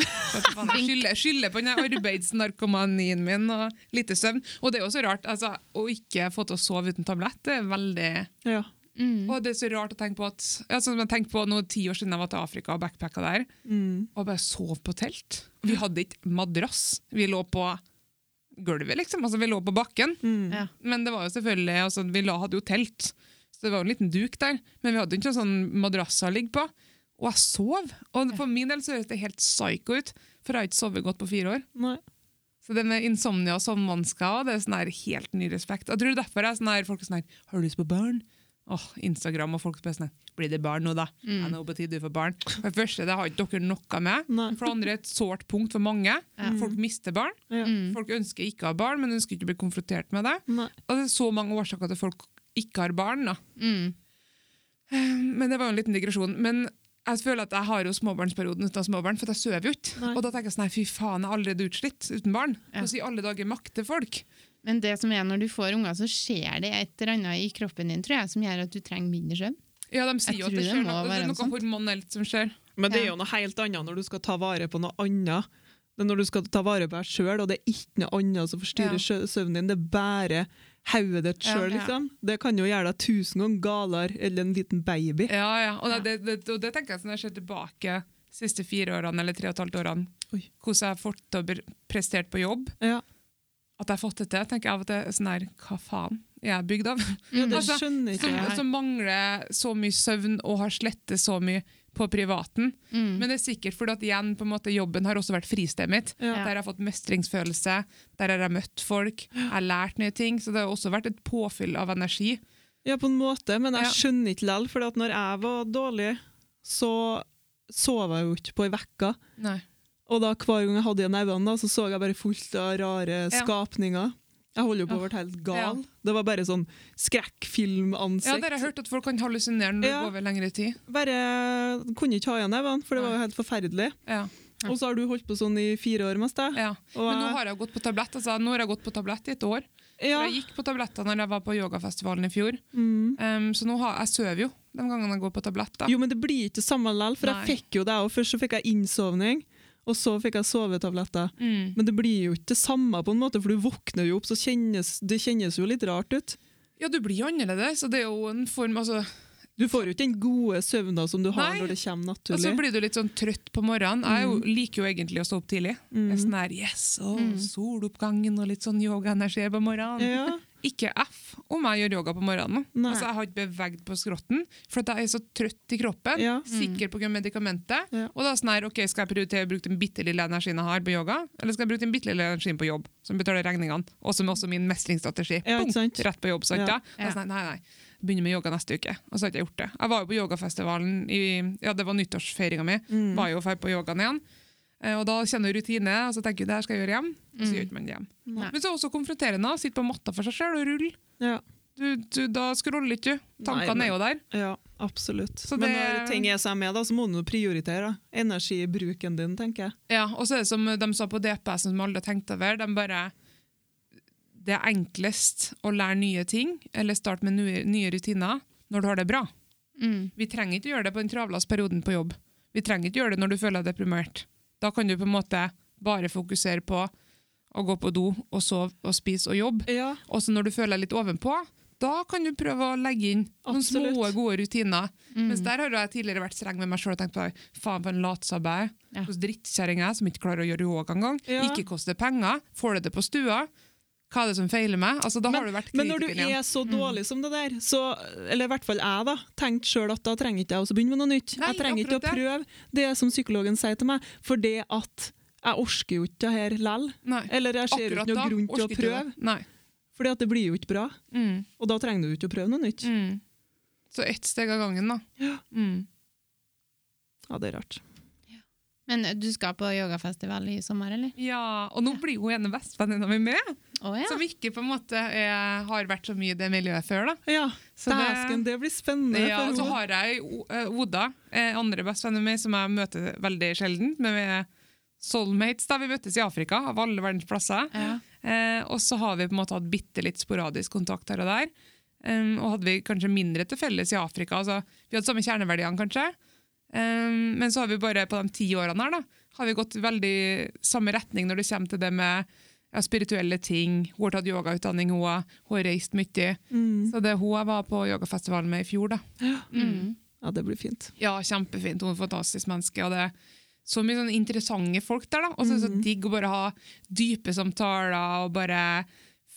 Skylder, skylder på den arbeidsnarkomanien min og lite søvn. Og det er jo så rart, altså, å ikke få til å sove uten tablett, det er veldig Ja. Mm. Og det er så rart å tenke på at ja, sånn som jeg tenkte på noe ti år siden jeg var til Afrika og backpacka der, Mm. og bare sov på telt. Vi hadde ikke madrass. Vi lå på gulvet, liksom. Altså, vi lå på bakken. Mm. Ja. Men det var jo selvfølgelig, altså, vi la, hadde jo telt, så det var jo en liten duk der. Men vi hadde ikke noen sånn madrasser å ligge på. Og jeg sov. Og for min del så høres det helt psycho ut, for jeg har ikke sovet godt på fire år. Nei. Så det med insomnia og sovnvansker det er sånn her helt ny respekt. Jeg tror derfor er sånn her, folk er sånn her Har du lyst på barn? Åh, Instagram og folk spør sånn her Blir det barn nå, da? Mm. Jeg er nå på tide du får barn. For det første, det har ikke dere noe med. Nei. For det andre et sårt punkt for mange. Ja. Folk mister barn. Ja. Mm. Folk ønsker ikke å ha barn, men ønsker ikke å bli konfrontert med det. Nei. Og det er så mange årsaker til at folk ikke har barn. da. Mm. Eh, Men det var jo en liten digresjon. Men jeg føler at jeg har jo småbarnsperioden uten småbarn, for jeg sover jo ikke. Og da tenker jeg sånn, nei, fy faen, jeg er allerede utslitt uten barn. Ja. Hvordan i alle dager makter folk? Men det som er når du får unger, så skjer det et eller annet i kroppen din tror jeg, som gjør at du trenger mindre søvn. Ja, de sier Jeg jo at det det skjer noe, det er noe noe sånt. hormonelt som skjer. Men det er jo noe helt annet når du skal ta vare på noe annet. Det er når du skal ta vare på deg sjøl, og det er ikke noe annet som forstyrrer Ja. søvnen din. Det er bare hodet ditt Ja, sjøl, ja. liksom. Det kan jo gjøre deg tusen ganger galere eller en liten baby. Ja, ja. Og Ja. det, det, og det tenker jeg når jeg ser tilbake de siste fire årene, eller tre og et halvt årene, Oi. hvordan jeg har fått til å prestert på jobb, Ja, at jeg har fått det til, tenker jeg av og til sånn her, hva faen er jeg bygd av? ja det Altså, skjønner ikke Som, jeg. som mangler så mye søvn og har slettet så mye på privaten. Mm. Men det er sikkert fordi at igjen, på en måte, jobben har også vært fristedet mitt. Ja. Der har fått mestringsfølelse, der jeg har møtt folk, jeg har lært nye ting. Så det har også vært et påfyll av energi. Ja, på en måte, men jeg skjønner ikke likevel. For når jeg var dårlig, så sov jeg jo ikke på ei uke. Og da hver gang jeg hadde igjen øynene, så så jeg bare fullt av rare Ja. skapninger. Jeg holder jo på å bli helt gal. Ja. Det var bare sånn skrekkfilmansikt. Ja, dere har hørt at folk kan hallusinere når Ja. går over lengre tid. Bare kunne ikke ha igjen nevene, for det var jo helt forferdelig. Ja. Og så har du holdt på sånn i fire år mest. Ja. Men nå har jeg gått på tablett. Altså, nå har jeg gått på tablett i et år. ja. For Jeg gikk på tabletter når jeg var på yogafestivalen i fjor. Mm. Um, så nå har, jeg sover jo de gangene jeg går på tablett. Da. Jo, men det blir ikke samme likevel, for Nei. jeg fikk jo det òg. Først så fikk jeg innsovning, og så fikk jeg sovetabletter. Mm. Men det blir jo ikke det samme, på en måte, for du våkner jo opp, så kjennes, det kjennes jo litt rart ut. Ja, du blir jo annerledes. Og det er jo en form altså, Du får jo ikke den gode søvna som du har Nei. når det kommer naturlig. Og så blir du litt sånn trøtt på morgenen. Jeg jo, liker jo egentlig å stå opp tidlig. Jeg er Mm. sånn her, yes, å, Mm. Soloppgangen og litt sånn yogaenergi på morgenen. Ja, Ikke F om jeg gjør yoga på morgenen. Nei. Altså, jeg har ikke beveget på skrotten, for at jeg er så trøtt i kroppen. Ja. Sikker på grunn av medikamentet. Ja. Og da er sånn her, ok, Skal jeg prioritere å bruke den bitte lille energien jeg har på yoga, eller skal jeg bruke den bitte lille energien på jobb, som betaler regningene, og som også min mestringsstrategi? Ja? Rett på jobb, sant? Ja. Da er sånn, nei, nei, begynner med yoga neste uke. Og så har jeg ikke gjort det. Jeg var jo på yogafestivalen i ja, det var nyttårsfeiringa mi. Mm. Var jo ferdig på yogaen igjen. Eh, Og da kjenner du rutine, og så tenker du det her skal jeg gjøre hjem. Og så Mm. gjør ikke man det hjem. Nei. Men så er det også konfronterende. Sitte på matta for seg sjøl og rulle. ja. Du, du, da scroller ikke du. Tankene er jo der. ja, absolutt. Så Men når ting er seg med, da, så må du prioritere da. energibruken din, tenker jeg. Ja, Og så er det som de sa på DPS, som alle har tenkt over. De bare Det er enklest å lære nye ting eller starte med nye, nye rutiner når du har det bra. Mm. Vi trenger ikke gjøre det på den travleste perioden på jobb. Vi trenger ikke gjøre det når du føler deg deprimert. Da kan du på en måte bare fokusere på å gå på do og sove og spise og jobbe. Ja, Og så når du føler deg litt ovenpå, da kan du prøve å legge inn noen Absolutt. små, gode rutiner. Mm. Mens der har jeg tidligere vært streng med meg sjøl og tenkt på faen for en latsabbe. Ja. Hos drittkjerring jeg som ikke klarer å gjøre yoga engang. Ja. Ikke koster penger. Får du det på stua? Hva er det som feiler meg? Altså, da har du vært Men når du igjen. er så dårlig som det der, så, eller i hvert fall jeg, da, tenkte sjøl at da trenger ikke jeg å begynne med noe nytt. Nei, jeg trenger ikke å prøve det som psykologen sier til meg, for det at jeg orker jo ikke det her lell. Eller jeg ser jo ikke noen noe grunn til å prøve, Nei. fordi at det blir jo ikke bra. Mm. Og da trenger du ikke å prøve noe nytt. Mm. Så ett steg av gangen, da. Ja. Mm. Ja, det er rart. Men du skal på yogafestival i sommer, eller? Ja, og nå blir hun ene bestevenninna mi med, Oh, ja. som ikke på en måte er, har vært så mye i det miljøet før. da. Ja, Så det- dæsken, det blir spennende Ja, og så har jeg eh, Oda, eh, andre bestevenninna mi, som jeg møter veldig sjelden. Men vi er soulmates. da Vi møtes i Afrika, av alle verdens plasser. Ja. Eh, og så har vi på en måte hatt bitte litt sporadisk kontakt her og der. Um, og hadde vi kanskje mindre til felles i Afrika. Altså, vi hadde samme kjerneverdiene, kanskje. Um, men så har vi bare på de ti årene her da, har vi gått veldig samme retning når det kommer til det med ja, spirituelle ting. Hun har tatt yogautdanning, hun, har- hun har reist mye. Mm. Så det er hun jeg var på yogafestivalen med i fjor. da. Mm. Ja, det blir fint. Ja, kjempefint. Hun er et fantastisk menneske. og det er så mye sånne interessante folk der. da. Og så er det så digg å bare ha dype samtaler og bare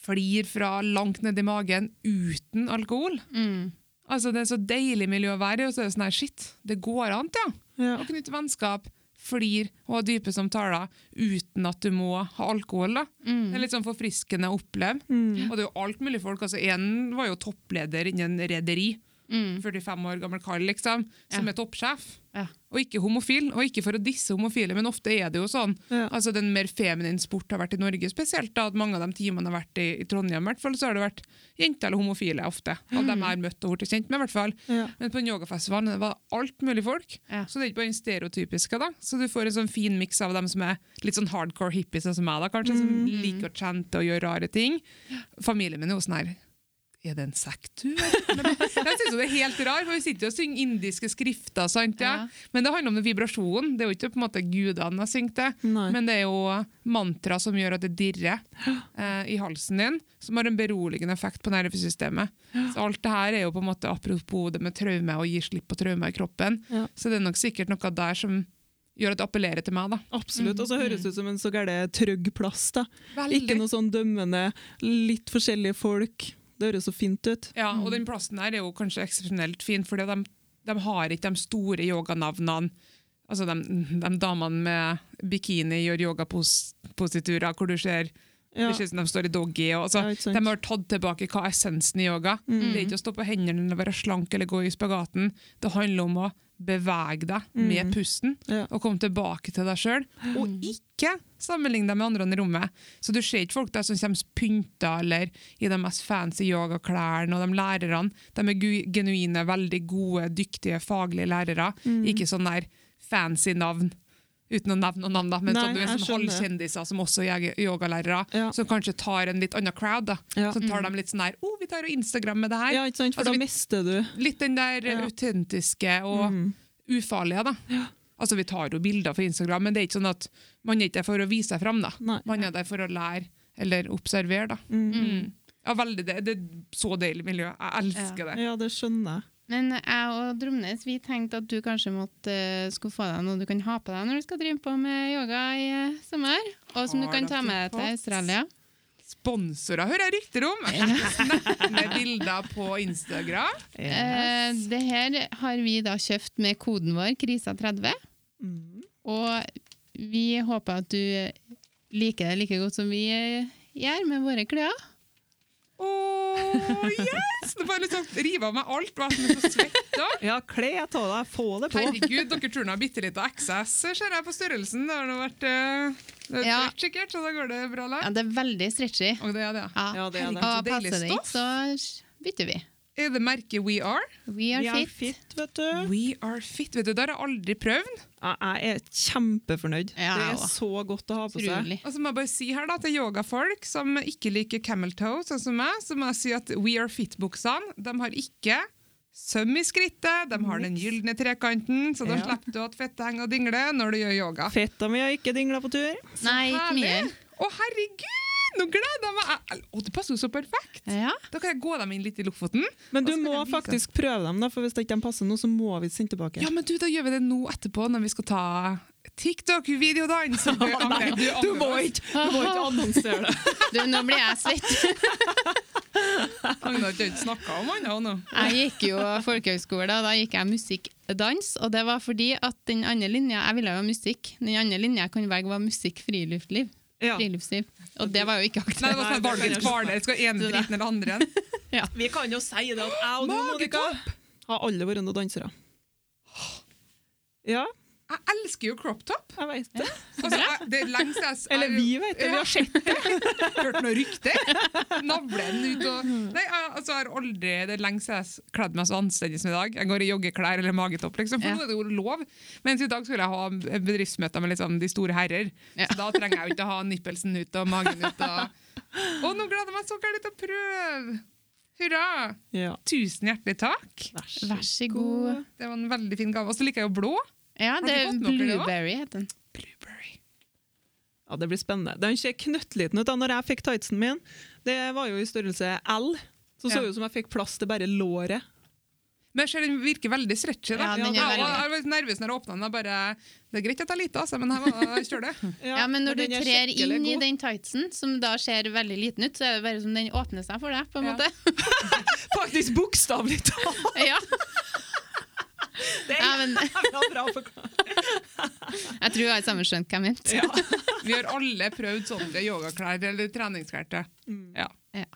flir fra langt ned i magen uten alkohol. Mm. Altså, Det er så deilig miljø å være i, og så er det sånn her, shit, det går an, ja. Ja. Å knytte vennskap, flir og ha dype samtaler uten at du må ha alkohol. da. Det er litt sånn forfriskende å oppleve. Mm. Og det er jo alt mulig folk. altså En var jo toppleder innen rederi. Mm. 45 år gammel kar, liksom, som Ja. er toppsjef. Ja. Og ikke homofil, og ikke for å disse homofile, men ofte er det jo sånn. Ja. Altså Den mer feminin sport har vært i Norge, spesielt da at mange av de timene har vært i, i Trondheim, i hvert fall, så har det vært jenter eller homofile ofte. Av dem jeg har møtt og blitt kjent med, i hvert fall. Ja. Men på en yogafestival det var alt mulig folk. Ja. Så det er ikke bare den stereotypiske. da. Så du får en sånn fin miks av dem som er litt sånn hardcore hippies, sånn som meg, da, kanskje, som liker å chante og gjøre rare ting. Familien min er jo sånn her er det en sekt, du? Men Jeg synes jo det er helt rar, for Vi sitter jo og synger indiske skrifter, sant? Ja? Ja. men det handler om vibrasjonen. Det er jo ikke på en måte gudene jeg synger til, men det er jo mantra som gjør at det dirrer eh, i halsen din, som har en beroligende effekt på nervesystemet. Så alt det her er jo på en måte apropos det med traume og gi slipp på traume i kroppen. Ja. Så det er nok sikkert noe der som gjør at det appellerer til meg. da. Absolutt. Og så høres det ut som en så gæren trygg plass. da. Veldig. Ikke noe sånn dømmende, litt forskjellige folk. Det høres så fint ut. Ja, og den plassen her er jo kanskje eksepsjonelt fin, for de, de har ikke de store yoganavnene. Altså de, de damene med bikini gjør yogapositurer hvor du ser Ja. det ser ut som de står i doggy. Og, altså, Ja, de har tatt tilbake hva essensen i yoga. Det er ikke å stå på hendene eller være slank eller gå i spagaten. Det handler om å bevege deg med pusten Ja. og kom tilbake til deg sjøl. Og ikke sammenligne deg med andre i rommet. Så du ser ikke folk der som kommer pynta eller i de mest fancy yogaklærne, og de lærerne de er genuine, veldig gode, dyktige, faglige lærere. Ikke sånn der fancy navn. Uten å nevne noen navn, da, men Nei, sånn, du er sånn skjønner. som også er yogalærere, Ja. som kanskje tar en litt annen crowd. da. Ja. Så tar de litt sånn her, oh, vi tar og Instagram med det her. Ja, ikke sant? For Altså, da mister du Litt den der Ja. autentiske og Mm. ufarlige, da. Altså, Vi tar jo bilder for Instagram, men det er ikke sånn at man er ikke der for å vise seg fram. da. Nei. Man er der for å lære eller observere. da. Mm. Ja, veldig, det, det er så deilig miljø. Jeg elsker det. Ja, det skjønner jeg. Men jeg og Dromnes vi tenkte at du kanskje måtte, eh, skulle få deg noe du kan ha på deg når du skal drive på med yoga i eh, sommer. Og som du kan ta med deg til? Australia. Sponsorer hører jeg rykter om! Med bilder på Instagram. Eh, det her har vi da kjøpt med koden vår, KRISA30. Mm. Og vi håper at du liker det like godt som vi gjør med våre klær. Åh, yes! Nå får jeg lyst rive av meg alt. og er så svett da. Ja, kle av deg, få det på. Herregud, dere tror nå bitte litt av XS, ser jeg på størrelsen. Det har nå vært uh, det Ja. sikkert, så da går det bra. Ja, det er veldig stretchy. Og det er det. Ja. Ja, det er det. Så Og passer det ikke, så bytter vi. Er det merket We Are? We are We er fit. fit, vet du. We Are Fit. Vet du, Det har jeg aldri prøvd. Ja, Jeg er kjempefornøyd. Ja, det er så godt å ha på seg. Og så må jeg bare si her da, til yogafolk som ikke liker camel toe, sånn som meg, så må jeg si at We Are Fit-buksene de har ikke søm i skrittet, de har den gylne trekanten, så da Ja. slipper du at fettet henger og dingler når du gjør yoga. Fetta mi har ikke dingla på tur. Nei, ikke mye. Herlig! Å, herregud! Nå gleder jeg meg! Å, det passer jo så perfekt! Ja. Da kan jeg gå dem inn litt i Lofoten. Men du må faktisk prøve dem, da, for hvis det ikke passer nå, så må vi sende tilbake. Ja, men du, da gjør vi det nå etterpå, når vi skal ta TikTok-videodans. Du, Nei, du, du må ikke, du må ikke annonsere det. Du, nå blir jeg svett. Agnar har ikke snakka om annet nå. Jeg gikk jo folkehøgskole, og da gikk jeg musikk-dans. Og det var fordi at den andre linja Jeg ville jo ha musikk. Den andre linja jeg kunne velge, var musikk-friluftsliv. Ja. Friluftsliv. Og det var jo ikke Nei, det aktuelt. var sånn Nei, det kan valgets barne. Skal ene driten dritten eller andre en. Vi kan jo si det at jeg og du, Monica, har alle vært noen dansere. Ja, Jeg elsker jo crop top. jeg vet det. Altså, jeg, det er lenge siden jeg Eller vi vet det. Vi har sett det. hørt noen rykter. Navlen ut og Nei, altså, jeg har aldri Det er lenge siden jeg har kledd meg så anstendig som i dag. Jeg går i joggeklær eller magetopp, liksom, for Ja. nå er det jo lov. Mens i dag skulle jeg ha bedriftsmøter med liksom, de store herrer. Ja. Så da trenger jeg jo ikke å ha nippelsen ut og magen ut. Og, og nå gleder jeg meg så gærent til å prøve! Hurra! Ja. Tusen hjertelig takk. Vær så god. Det var en veldig fin gave. Og så liker jeg jo blå. Ja, det er blueberry, heter den. Blueberry. Ja, Det blir spennende. Den ser knøttliten ut. da Når jeg fikk tightsen min, det var jo i størrelse L. Så så Ja. ut som jeg fikk plass til bare låret. Men jeg ser den virker veldig stretchy. Da. Ja, den er veldig- jeg var litt nervøs når jeg åpna den. Bare, det er greit at jeg er lite, altså, men her var- det. Ja, men når du er trer inn inn i den tightsen, som da ser veldig liten ut, så er det bare som den åpner seg for deg, på en Ja. måte. Faktisk bokstavelig talt! ja. Det er Ja, jævla bra forklart. Jeg tror vi har sammenskjønt hva jeg mente. Vi har alle prøvd sånne yogaklær eller treningsklær til. Ja. Ja.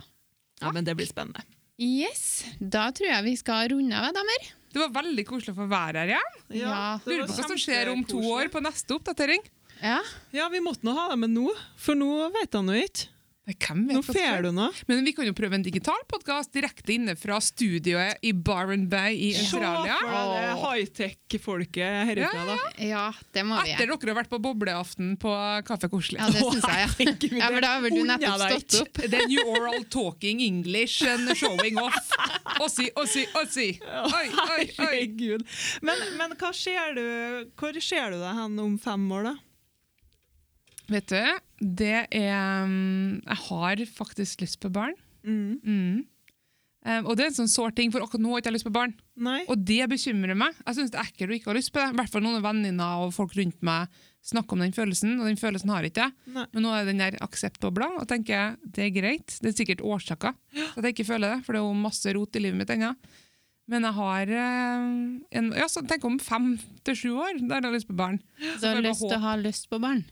Ja, men det blir spennende. Yes, da tror jeg vi skal runde av, damer. Det var veldig koselig å få være her igjen. Ja, Lurer på hva som skjer om to år på neste oppdatering. Ja. Ja, vi måtte nå ha det med nå, for nå vet han jo ikke. Hvem vet Nå får du noe. Men vi kan jo prøve en digital podkast direkte inne fra studioet i Barron Bay i Se for Australia. deg det high-tech-folket herifra, Ja, da. ja, det må vi Etter dere har vært på bobleaften på Kaffe Koselig. Ja, det syns jeg, ja. Ja. men da har du nettopp stått opp. Then new oral talking English and showing off. Ossi, ossi, ossi. Oi, oi, oi. Herregud. Men, men hva ser du, hvor ser du deg hen om fem år, da? Vet du, det er um, Jeg har faktisk lyst på barn. Mm. Mm. Um, og det er en sånn sår ting, for akkurat nå har jeg ikke lyst på barn. Nei? Og det bekymrer meg. Jeg synes det er ekkelt å ikke ha lyst på det. I hvert fall noen venninner og folk rundt meg snakker om den følelsen, og den følelsen har jeg ikke. Nei. Men nå er den der akseptbobla, og tenker jeg, det er greit. Det er sikkert årsaker til at jeg ikke føler det, for det er jo masse rot i livet mitt ennå. Men jeg har eh, en, ja, så tenk om fem til sju år, da har jeg lyst på barn. Du får har du lyst til å ha lyst på barn?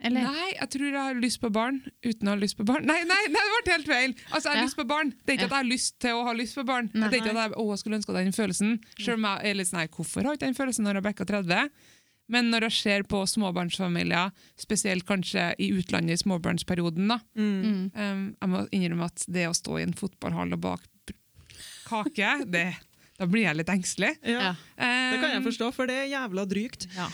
Eller? Nei, jeg tror jeg har lyst på barn uten å ha lyst på barn. Nei, nei, nei det ble helt feil! Altså, jeg har Ja. lyst på barn. Det er ikke Ja. at jeg har lyst til å ha lyst på barn. Nei. Det er ikke at jeg, å, jeg skulle ønske den følelsen. Selv om jeg er litt sånn, nei, hvorfor har jeg ikke den følelsen når jeg bekka 30? Men når jeg ser på småbarnsfamilier, spesielt kanskje i utlandet i småbarnsperioden, da, Mm. Um, jeg må innrømme at det å stå i en fotballhall og bak kake, det, da blir jeg litt engstelig. Ja. Um, Det kan jeg forstå, for det er jævla drygt. Ja.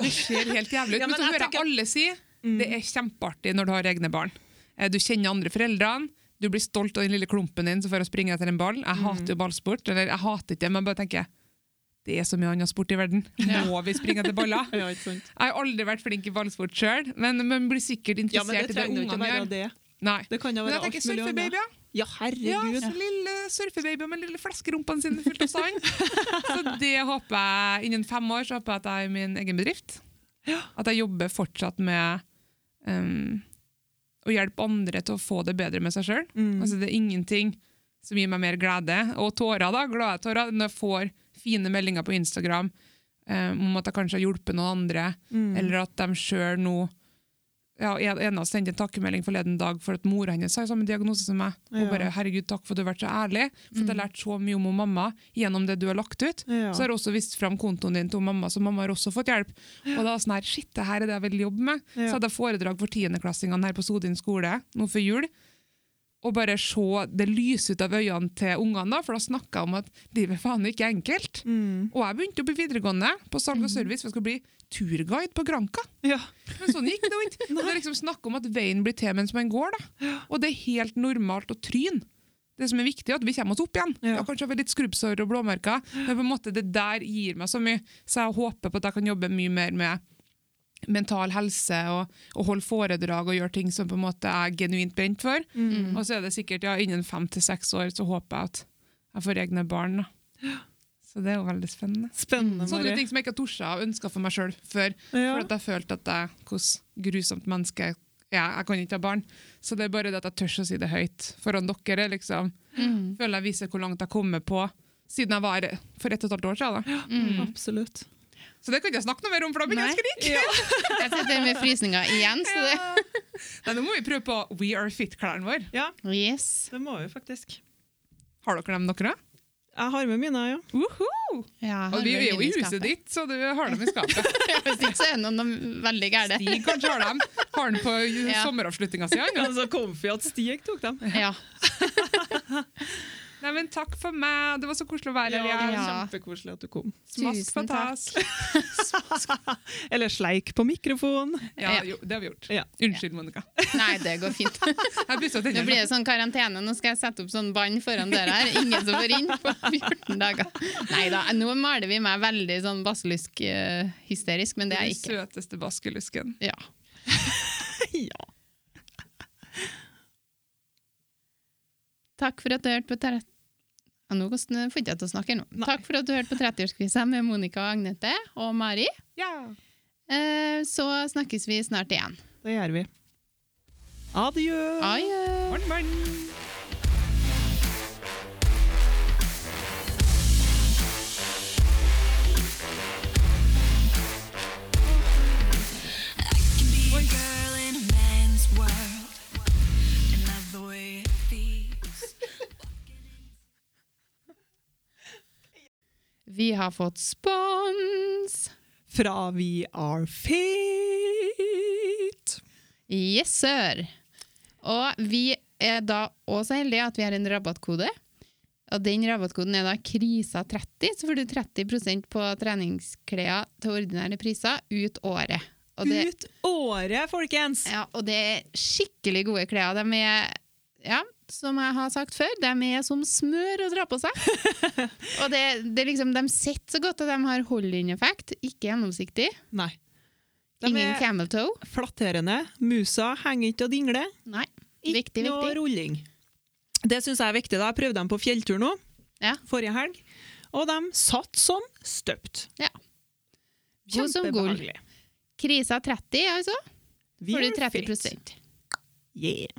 Det ser helt jævlig ut. Ja, men, men så jeg hører jeg tenker- alle si Mm. det er kjempeartig når du har egne barn. Eh, Du kjenner andre foreldrene, du blir stolt av den lille klumpen din som får springe etter en ball. Jeg Mm. hater jo ballsport, eller jeg hater ikke det, men bare tenker det er så mye annen sport i verden. Ja. Må vi springe etter baller? Ja? Jeg har aldri vært flink i ballsport sjøl, men man blir sikkert Ja, men interessert det i det ungene gjør. det. Nei. Det kan jo Men være jeg tenker surfebabyer. Ja, Ja, herregud. så lille surfebaby med lille fleskerumpene sine fullt av sand. så det håper jeg, innen fem år så håper jeg at jeg er i min egen bedrift. At jeg jobber fortsatt med um, å hjelpe andre til å få det bedre med seg sjøl. Mm. Altså, det er ingenting som gir meg mer glede, og tårer, da, glade tårer, når jeg får fine meldinger på Instagram um, om at jeg kanskje har hjulpet noen andre, Mm. eller at de sjøl nå ja, en av oss sendte en takkemelding forleden dag for at mora hennes har samme diagnose som meg. Og Ja. bare 'herregud, takk for at du har vært så ærlig', for at jeg har lært så mye om mamma gjennom det du har lagt ut. Ja. Så har jeg også vist fram kontoen din til mamma, så mamma har også fått hjelp. Og da sånn her, shit, det her er det jeg vil jobbe med. Så hadde jeg foredrag for tiendeklassingene her på Sodin skole nå før jul. Og bare se det lyse ut av øynene til ungene, da, for da snakka jeg om at livet faen ikke er enkelt. Mm. Og jeg begynte opp i videregående på salg og service, for jeg skulle bli turguide på Granka. Ja. Men sånn gikk det jo ikke. Det er liksom snakk om at veien blir til mens man går. da. Og det er helt normalt å tryne. Det som er viktig, er at vi kommer oss opp igjen. Ja. Ja. kanskje har litt skrubbsår og blåmerker, men på en måte det der gir meg så mye. Så jeg håper på at jeg kan jobbe mye mer med mental helse og, og holde foredrag og gjøre ting som på en måte er genuint brent for. Mm. Og så er det sikkert ja, innen fem til seks år så håper jeg at jeg får egne barn. da. Så det er jo veldig spennende. Spennende, Sånne ting som jeg ikke har tort og ønske for meg sjøl før. Ja. For at jeg følte at jeg, hvordan grusomt menneske jeg er. Jeg kan ikke ha barn. Så det er bare det at jeg tør å si det høyt foran dere. liksom. Mm. Føler jeg viser hvor langt jeg kommer på siden jeg var for ett og et halvt år siden. Da. Mm. Absolutt. Så det kan ikke jeg snakke noe mer om, for da begynner jeg å skrike! Jeg sitter med frysninger igjen, så det Nei, Nå må vi prøve på We Are Fit-klærne våre. Ja, Yes. det må vi faktisk. Har dere dem, dere? Jeg har med mine, ja. Uhu! Ja, Og vi er jo i huset ditt, så du har dem i skapet. Hvis ikke så er noen noe noe veldig gærne. Stig kanskje har dem. Har den på Ja. sommeravslutninga si. ja. Så comfy at Stig tok dem. Ja. Nei, men takk for meg. Det var så koselig å være her Ja, Ja. kjempekoselig at du kom. Smask Tusen takk. Eller sleik på mikrofon. Ja, jo, det har vi gjort. Ja. Unnskyld, Monica. Nei, det går fint. Nå blir det sånn karantene. Nå skal jeg sette opp sånn bånd foran døra her. Ingen som får inn på 14 dager. Nei da, nå maler vi meg veldig sånn baskelusk-hysterisk, men det er jeg ikke. Den søteste baskelusken. Ja. ja. Takk for at du hørte på tre... Ja, nå får jeg til å snakke nå. Nei. Takk for at du hørte på 30-årskrisa med Monica og Agnete og Mari. Ja. Eh, Så snakkes vi snart igjen. Det gjør vi. Adjø. Adjø. Morn, morn. Vi har fått spons! Fra We Are Fit. Yes, sir! Og vi er da også heldige at vi har en rabattkode. Og den rabattkoden er da KRISA30, så får du 30% på treningsklær til ordinære priser ut året. Og det, Ut året, folkens! ja, og det er skikkelig gode klær. De er, ja, som jeg har sagt før, de er som smør å dra på seg. og det, det liksom, de sitter så godt, at de har hold-in-effekt. Ikke gjennomsiktig. Nei. De Ingen camel toe. flatterende. Musa henger ikke og dingler. Nei. Ikke noe viktig. rulling. Det syns jeg er viktig. da. Jeg prøvde dem på fjelltur nå, Ja. forrige helg, og de satt som støpt. Ja. Kjempebehagelige. Krisa 30, altså. Får du 30 fit. Yeah.